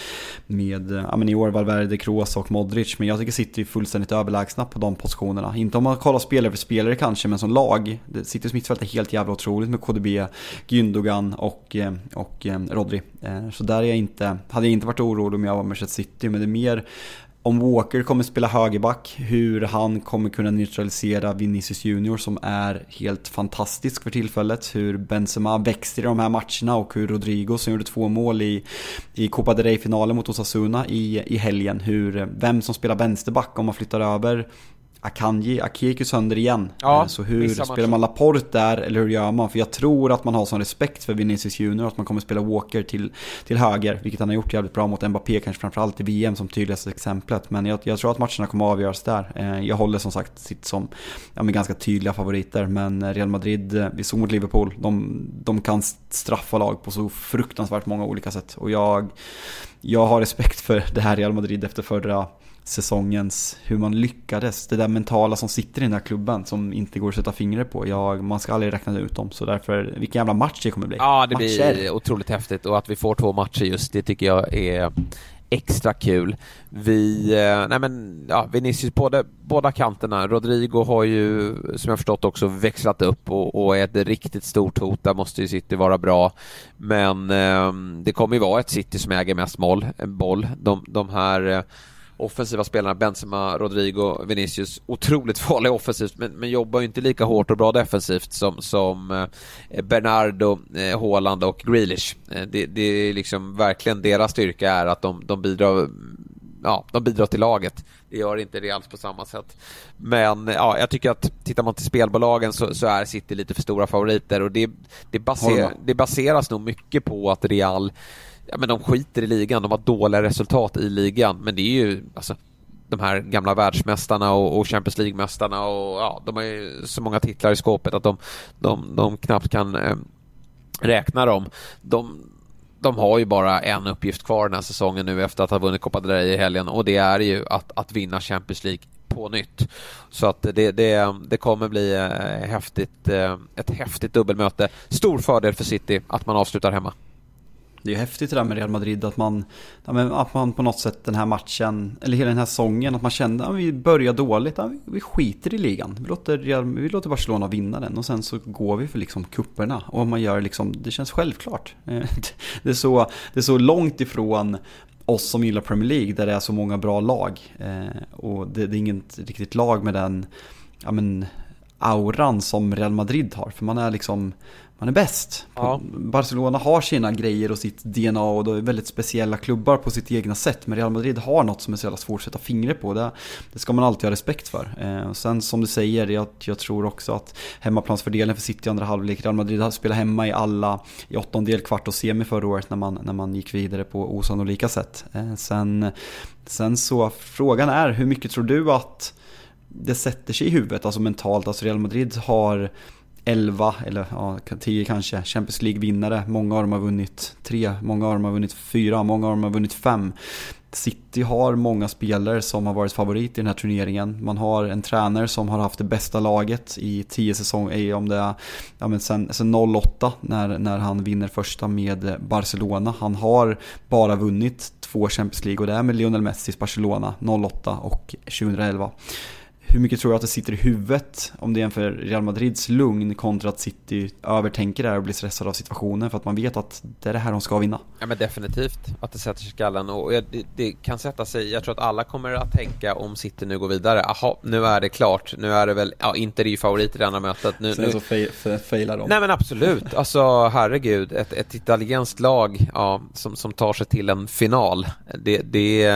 med eh, ja, men i år Valverde, Kroos och Modric, men jag tycker City är fullständigt överlägsna på de positionerna. Inte om man kollar spelare för spelare kanske, men som lag. Citys mittfält är helt jävla otroligt med KDB, Gündogan och, och Rodri. Så där är jag inte, hade jag inte varit orolig om jag var Manchester City, men det är mer mer om Walker kommer spela högerback, hur han kommer kunna neutralisera Vinicius Junior som är helt fantastisk för tillfället. Hur Benzema växte i de här matcherna och hur Rodrigo som gjorde två mål i, i Copa del Rey-finalen mot Osasuna i, i helgen. Hur, vem som spelar vänsterback om man flyttar över Akanji, Ake gick ju sönder igen. Ja, eh, så hur spelar man Laporte där, eller hur gör man? För jag tror att man har sån respekt för Vinicius Junior att man kommer spela Walker till, till höger, vilket han har gjort jävligt bra mot Mbappé, kanske framförallt i VM som tydligaste exemplet. Men jag, jag tror att matcherna kommer att avgöras där. Eh, jag håller som sagt sitt som ja, med ganska tydliga favoriter, men Real Madrid, eh, vi såg mot Liverpool, de, de kan straffa lag på så fruktansvärt många olika sätt. Och jag, jag har respekt för det här Real Madrid efter förra säsongens, hur man lyckades. Det där mentala som sitter i den här klubben som inte går att sätta fingret på. Jag, man ska aldrig räkna ut dem. Så därför, vilken jävla match det kommer bli. Ja, det Matcher. blir otroligt häftigt och att vi får två matcher just det tycker jag är extra kul. Vi, eh, nej men, ja, Vinicius, både, båda kanterna. Rodrigo har ju, som jag förstått också, växlat upp och, och är ett riktigt stort hot. Där måste ju City vara bra. Men eh, det kommer ju vara ett City som äger mest mål, boll. De, de här eh, offensiva spelarna Benzema, Rodrigo, Vinicius otroligt farliga offensivt men, men jobbar ju inte lika hårt och bra defensivt som, som eh, Bernardo, eh, Haaland och Grealish. Eh, det, det, är liksom verkligen deras styrka är att de, de bidrar ja, de bidrar till laget. Det gör inte Reals på samma sätt. Men ja, jag tycker att tittar man till spelbolagen så, så är City lite för stora favoriter och det, det, baser, det baseras nog mycket på att Real ja, men de skiter i ligan, de har dåliga resultat i ligan, men det är ju alltså, de här gamla världsmästarna och, och Champions League-mästarna och ja, de har ju så många titlar i skåpet att de, de, de knappt kan eh, räkna dem. De, de har ju bara en uppgift kvar den här säsongen nu efter att ha vunnit Copa del Rey i helgen och det är ju att, att vinna Champions League på nytt. Så att det, det, det kommer bli eh, häftigt, eh, ett häftigt dubbelmöte. Stor fördel för City att man avslutar hemma det är ju häftigt det där med Real Madrid att man, att man på något sätt den här matchen, eller hela den här säsongen, att man kände att vi börjar dåligt, vi skiter i ligan. Vi låter, vi låter Barcelona vinna den och sen så går vi för liksom kupperna Och man gör liksom, det känns självklart. <laughs> Det är så, det är så långt ifrån oss som gillar Premier League där det är så många bra lag. Eh, och det, det är inget riktigt lag med den, ja men, auran som Real Madrid har. För man är liksom man är bäst. Ja. Barcelona har sina grejer och sitt DNA och de är väldigt speciella klubbar på sitt egna sätt. Men Real Madrid har något som är så jävla svårt att sätta fingret på. Det, det ska man alltid ha respekt för. Eh, och sen som du säger, jag, jag tror också att hemmaplansfördelen för City i andra halvlek. Real Madrid spelat hemma i alla, i åttondel, kvart och semi förra året när man, när man gick vidare på osannolika sätt. Eh, sen, sen så, frågan är hur mycket tror du att det sätter sig i huvudet, alltså mentalt. Alltså Real Madrid har 11 eller ja, 10 kanske Champions League-vinnare. Många av dem har vunnit 3, många av dem har vunnit 4, många av dem har vunnit 5. City har många spelare som har varit favorit i den här turneringen. Man har en tränare som har haft det bästa laget i 10 säsonger, om det är ja, men sen, sen 08 när, när han vinner första med Barcelona. Han har bara vunnit två Champions League och det är med Lionel Messis Barcelona 08 och 2011 hur mycket tror du att det sitter i huvudet om det jämför Real Madrids lugn kontra att City övertänker det här och blir stressad av situationen? För att man vet att det är det här de ska vinna? Ja men definitivt att det sätter sig i skallen. Och det, det, kan sätta sig, jag tror att alla kommer att tänka om City nu går vidare, aha, nu är det klart, nu är det väl, ja Inter är ju favorit i det andra mötet. Nu, Sen nu... så failar de. Nej men absolut, alltså herregud, ett, ett italienskt lag ja, som, som tar sig till en final, det, det,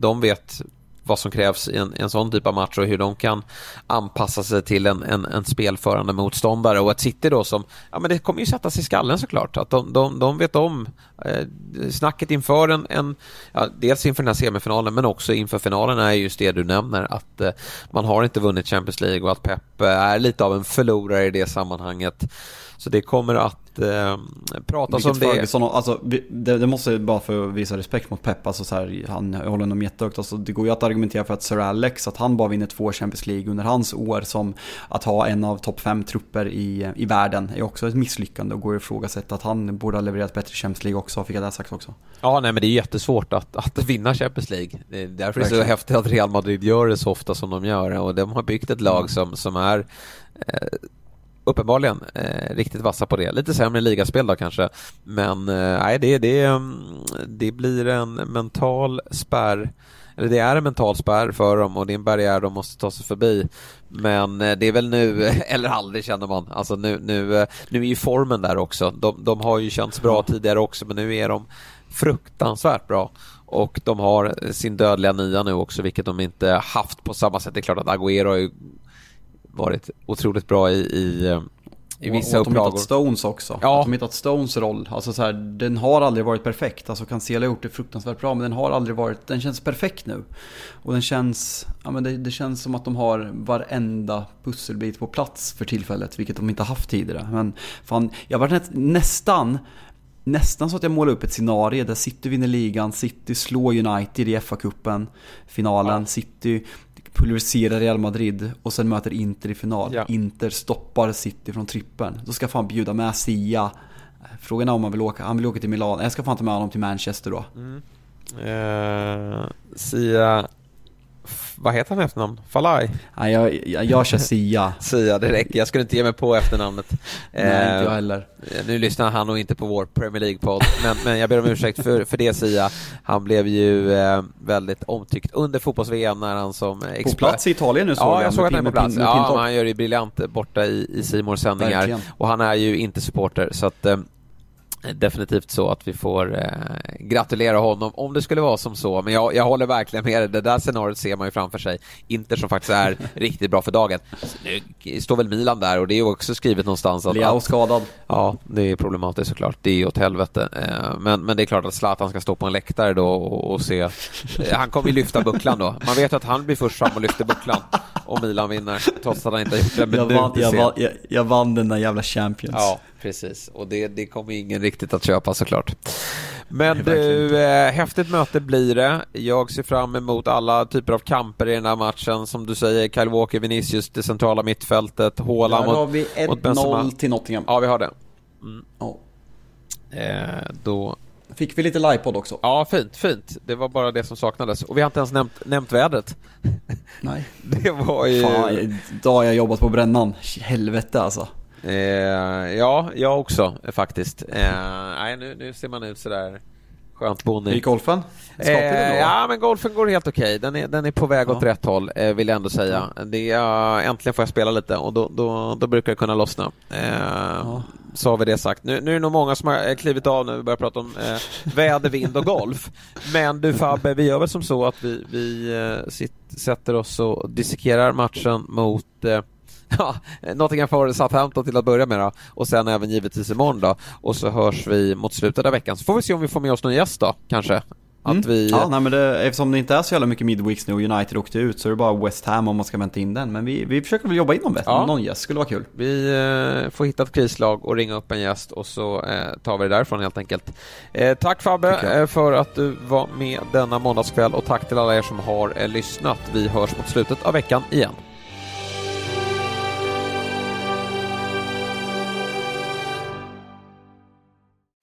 de vet vad som krävs i en, en sån typ av match och hur de kan anpassa sig till en, en, en spelförande motståndare och ett City då som, ja men det kommer ju sätta sig i skallen såklart, att de, de, de vet om eh, snacket inför en, en ja, dels inför den här semifinalen men också inför finalen är just det du nämner att eh, man har inte vunnit Champions League och att Pep eh, är lite av en förlorare i det sammanhanget. Så det kommer att eh, pratas Vilket om det. Ferguson, alltså, det, det måste bara för att visa respekt mot Pep, alltså så här, han jag håller honom jättehögt. Alltså, det går ju att argumentera för att Sir Alex, att han bara vinner två Champions League under hans år som att ha en av topp fem trupper i, i världen är också ett misslyckande och går att ifrågasätta att han borde ha levererat bättre Champions League också, fick jag det sagt också. Ja, nej men det är jättesvårt att, att vinna Champions League. Det är därför Verkligen. det är så häftigt att Real Madrid gör det så ofta som de gör och de har byggt ett lag som, som är eh, uppenbarligen eh, riktigt vassa på det. Lite sämre ligaspel då kanske, men eh, nej, det, det, mm, det blir en mental spärr eller det är en mental spärr för dem och det är en barriär de måste ta sig förbi. Men eh, det är väl nu <laughs> eller aldrig känner man. Alltså nu, nu, eh, nu är ju formen där också. De, de har ju känts bra tidigare också men nu är de fruktansvärt bra. Och de har sin dödliga nia nu också, vilket de inte haft på samma sätt. Det är klart att Agüero har ju varit otroligt bra i, i, eh, i vissa och, och upplagor. de hittat Stones också. Ja. Att de hittat Stones roll. Alltså så här, den har aldrig varit perfekt. Alltså Cancelo har gjort det fruktansvärt bra men den har aldrig varit, den känns perfekt nu. Och den känns, ja men det, det känns som att de har varenda pusselbit på plats för tillfället. Vilket de inte haft tidigare. Men fan, jag var nästan nästan så att jag målar upp ett scenario där City vinner ligan, City slår United i FA-cupen, finalen, ja. City pulveriserar Real Madrid och sen möter Inter i final. Ja. Inter stoppar City från trippen. Då ska fan bjuda med Sia. Frågan är om han vill åka. Han vill åka till Milan. Jag ska fan ta med honom till Manchester då. Mm. Uh, Sia vad heter han efternamn? Falai? Nej, jag, jag, jag kör Sia. <laughs> Sia, det räcker. Jag skulle inte ge mig på efternamnet. Nej, inte jag eh, heller. Nu lyssnar han nog inte på vår Premier League-podd, men, men jag ber om ursäkt för, för det Sia. Han blev ju eh, väldigt omtyckt under fotbolls-VM när han som expert... På plats i Italien nu såg ja, jag. jag såg att han är på plats. Ja, han gör det briljant borta i, i Simors sändningar. Och han är ju inte supporter, så att eh, definitivt så att vi får eh, gratulera honom om det skulle vara som så. Men jag, jag håller verkligen med dig. Det där scenariot ser man ju framför sig. Inter som faktiskt är <laughs> riktigt bra för dagen. Nu står väl Milan där och det är också skrivet någonstans att... Leao skadad. Ja, det är problematiskt såklart. Det är åt helvete. Eh, men, men det är klart att Zlatan ska stå på en läktare då och, och se. Han kommer ju lyfta bucklan då. Man vet att han blir först fram och lyfter bucklan om Milan vinner. Trots att han inte har gjort det. Jag vann, jag, vann, jag, jag vann den där jävla Champions. Ja, precis. Och det, det kommer ingen riktigt att köpa såklart. Men du, eh, häftigt möte blir det. Jag ser fram emot alla typer av kamper i den här matchen. Som du säger, Kyle Walker, Vinicius, det centrala mittfältet, Haaland mot, har vi 1-0 till Nottingham. Ja, vi har det. Mm. Oh. Eh, då Fick vi lite livepodd också? Ja, fint, fint. Det var bara det som saknades. Och vi har inte ens nämnt, nämnt vädret. Nej. <laughs> Det var ju... Fan, idag har jag jobbat på brännan. Helvete alltså. Eh, ja, jag också faktiskt. Eh, nej, nu, nu ser man ut sådär skönt bonnig. Gick golfen? Eh, ja, men golfen går helt okej. Okay. Den, är, den är på väg ja. åt rätt håll, eh, vill jag ändå säga. Det är, äntligen får jag spela lite och då, då, då brukar det kunna lossna. Eh, ja. Så har vi det sagt. Nu, nu är det nog många som har klivit av när vi börjar prata om eh, väder, vind och golf. Men du Fabbe, vi gör väl som så att vi, vi eh, sitt, sätter oss och dissekerar matchen mot eh, Ja, Nottingham Forest Southampton till att börja med då. och sen även givetvis imorgon då och så hörs vi mot slutet av veckan så får vi se om vi får med oss någon gäst då kanske. Att mm. vi... Ja, nej, men det, eftersom det inte är så jävla mycket midweeks nu och United åkte ut så är det bara West Ham om man ska vänta in den. Men vi, vi försöker väl jobba in någon, ja. någon gäst, skulle vara kul. Vi eh, får hitta ett krislag och ringa upp en gäst och så eh, tar vi det därifrån helt enkelt. Eh, tack Fabbe eh, för att du var med denna måndagskväll och tack till alla er som har eh, lyssnat. Vi hörs mot slutet av veckan igen.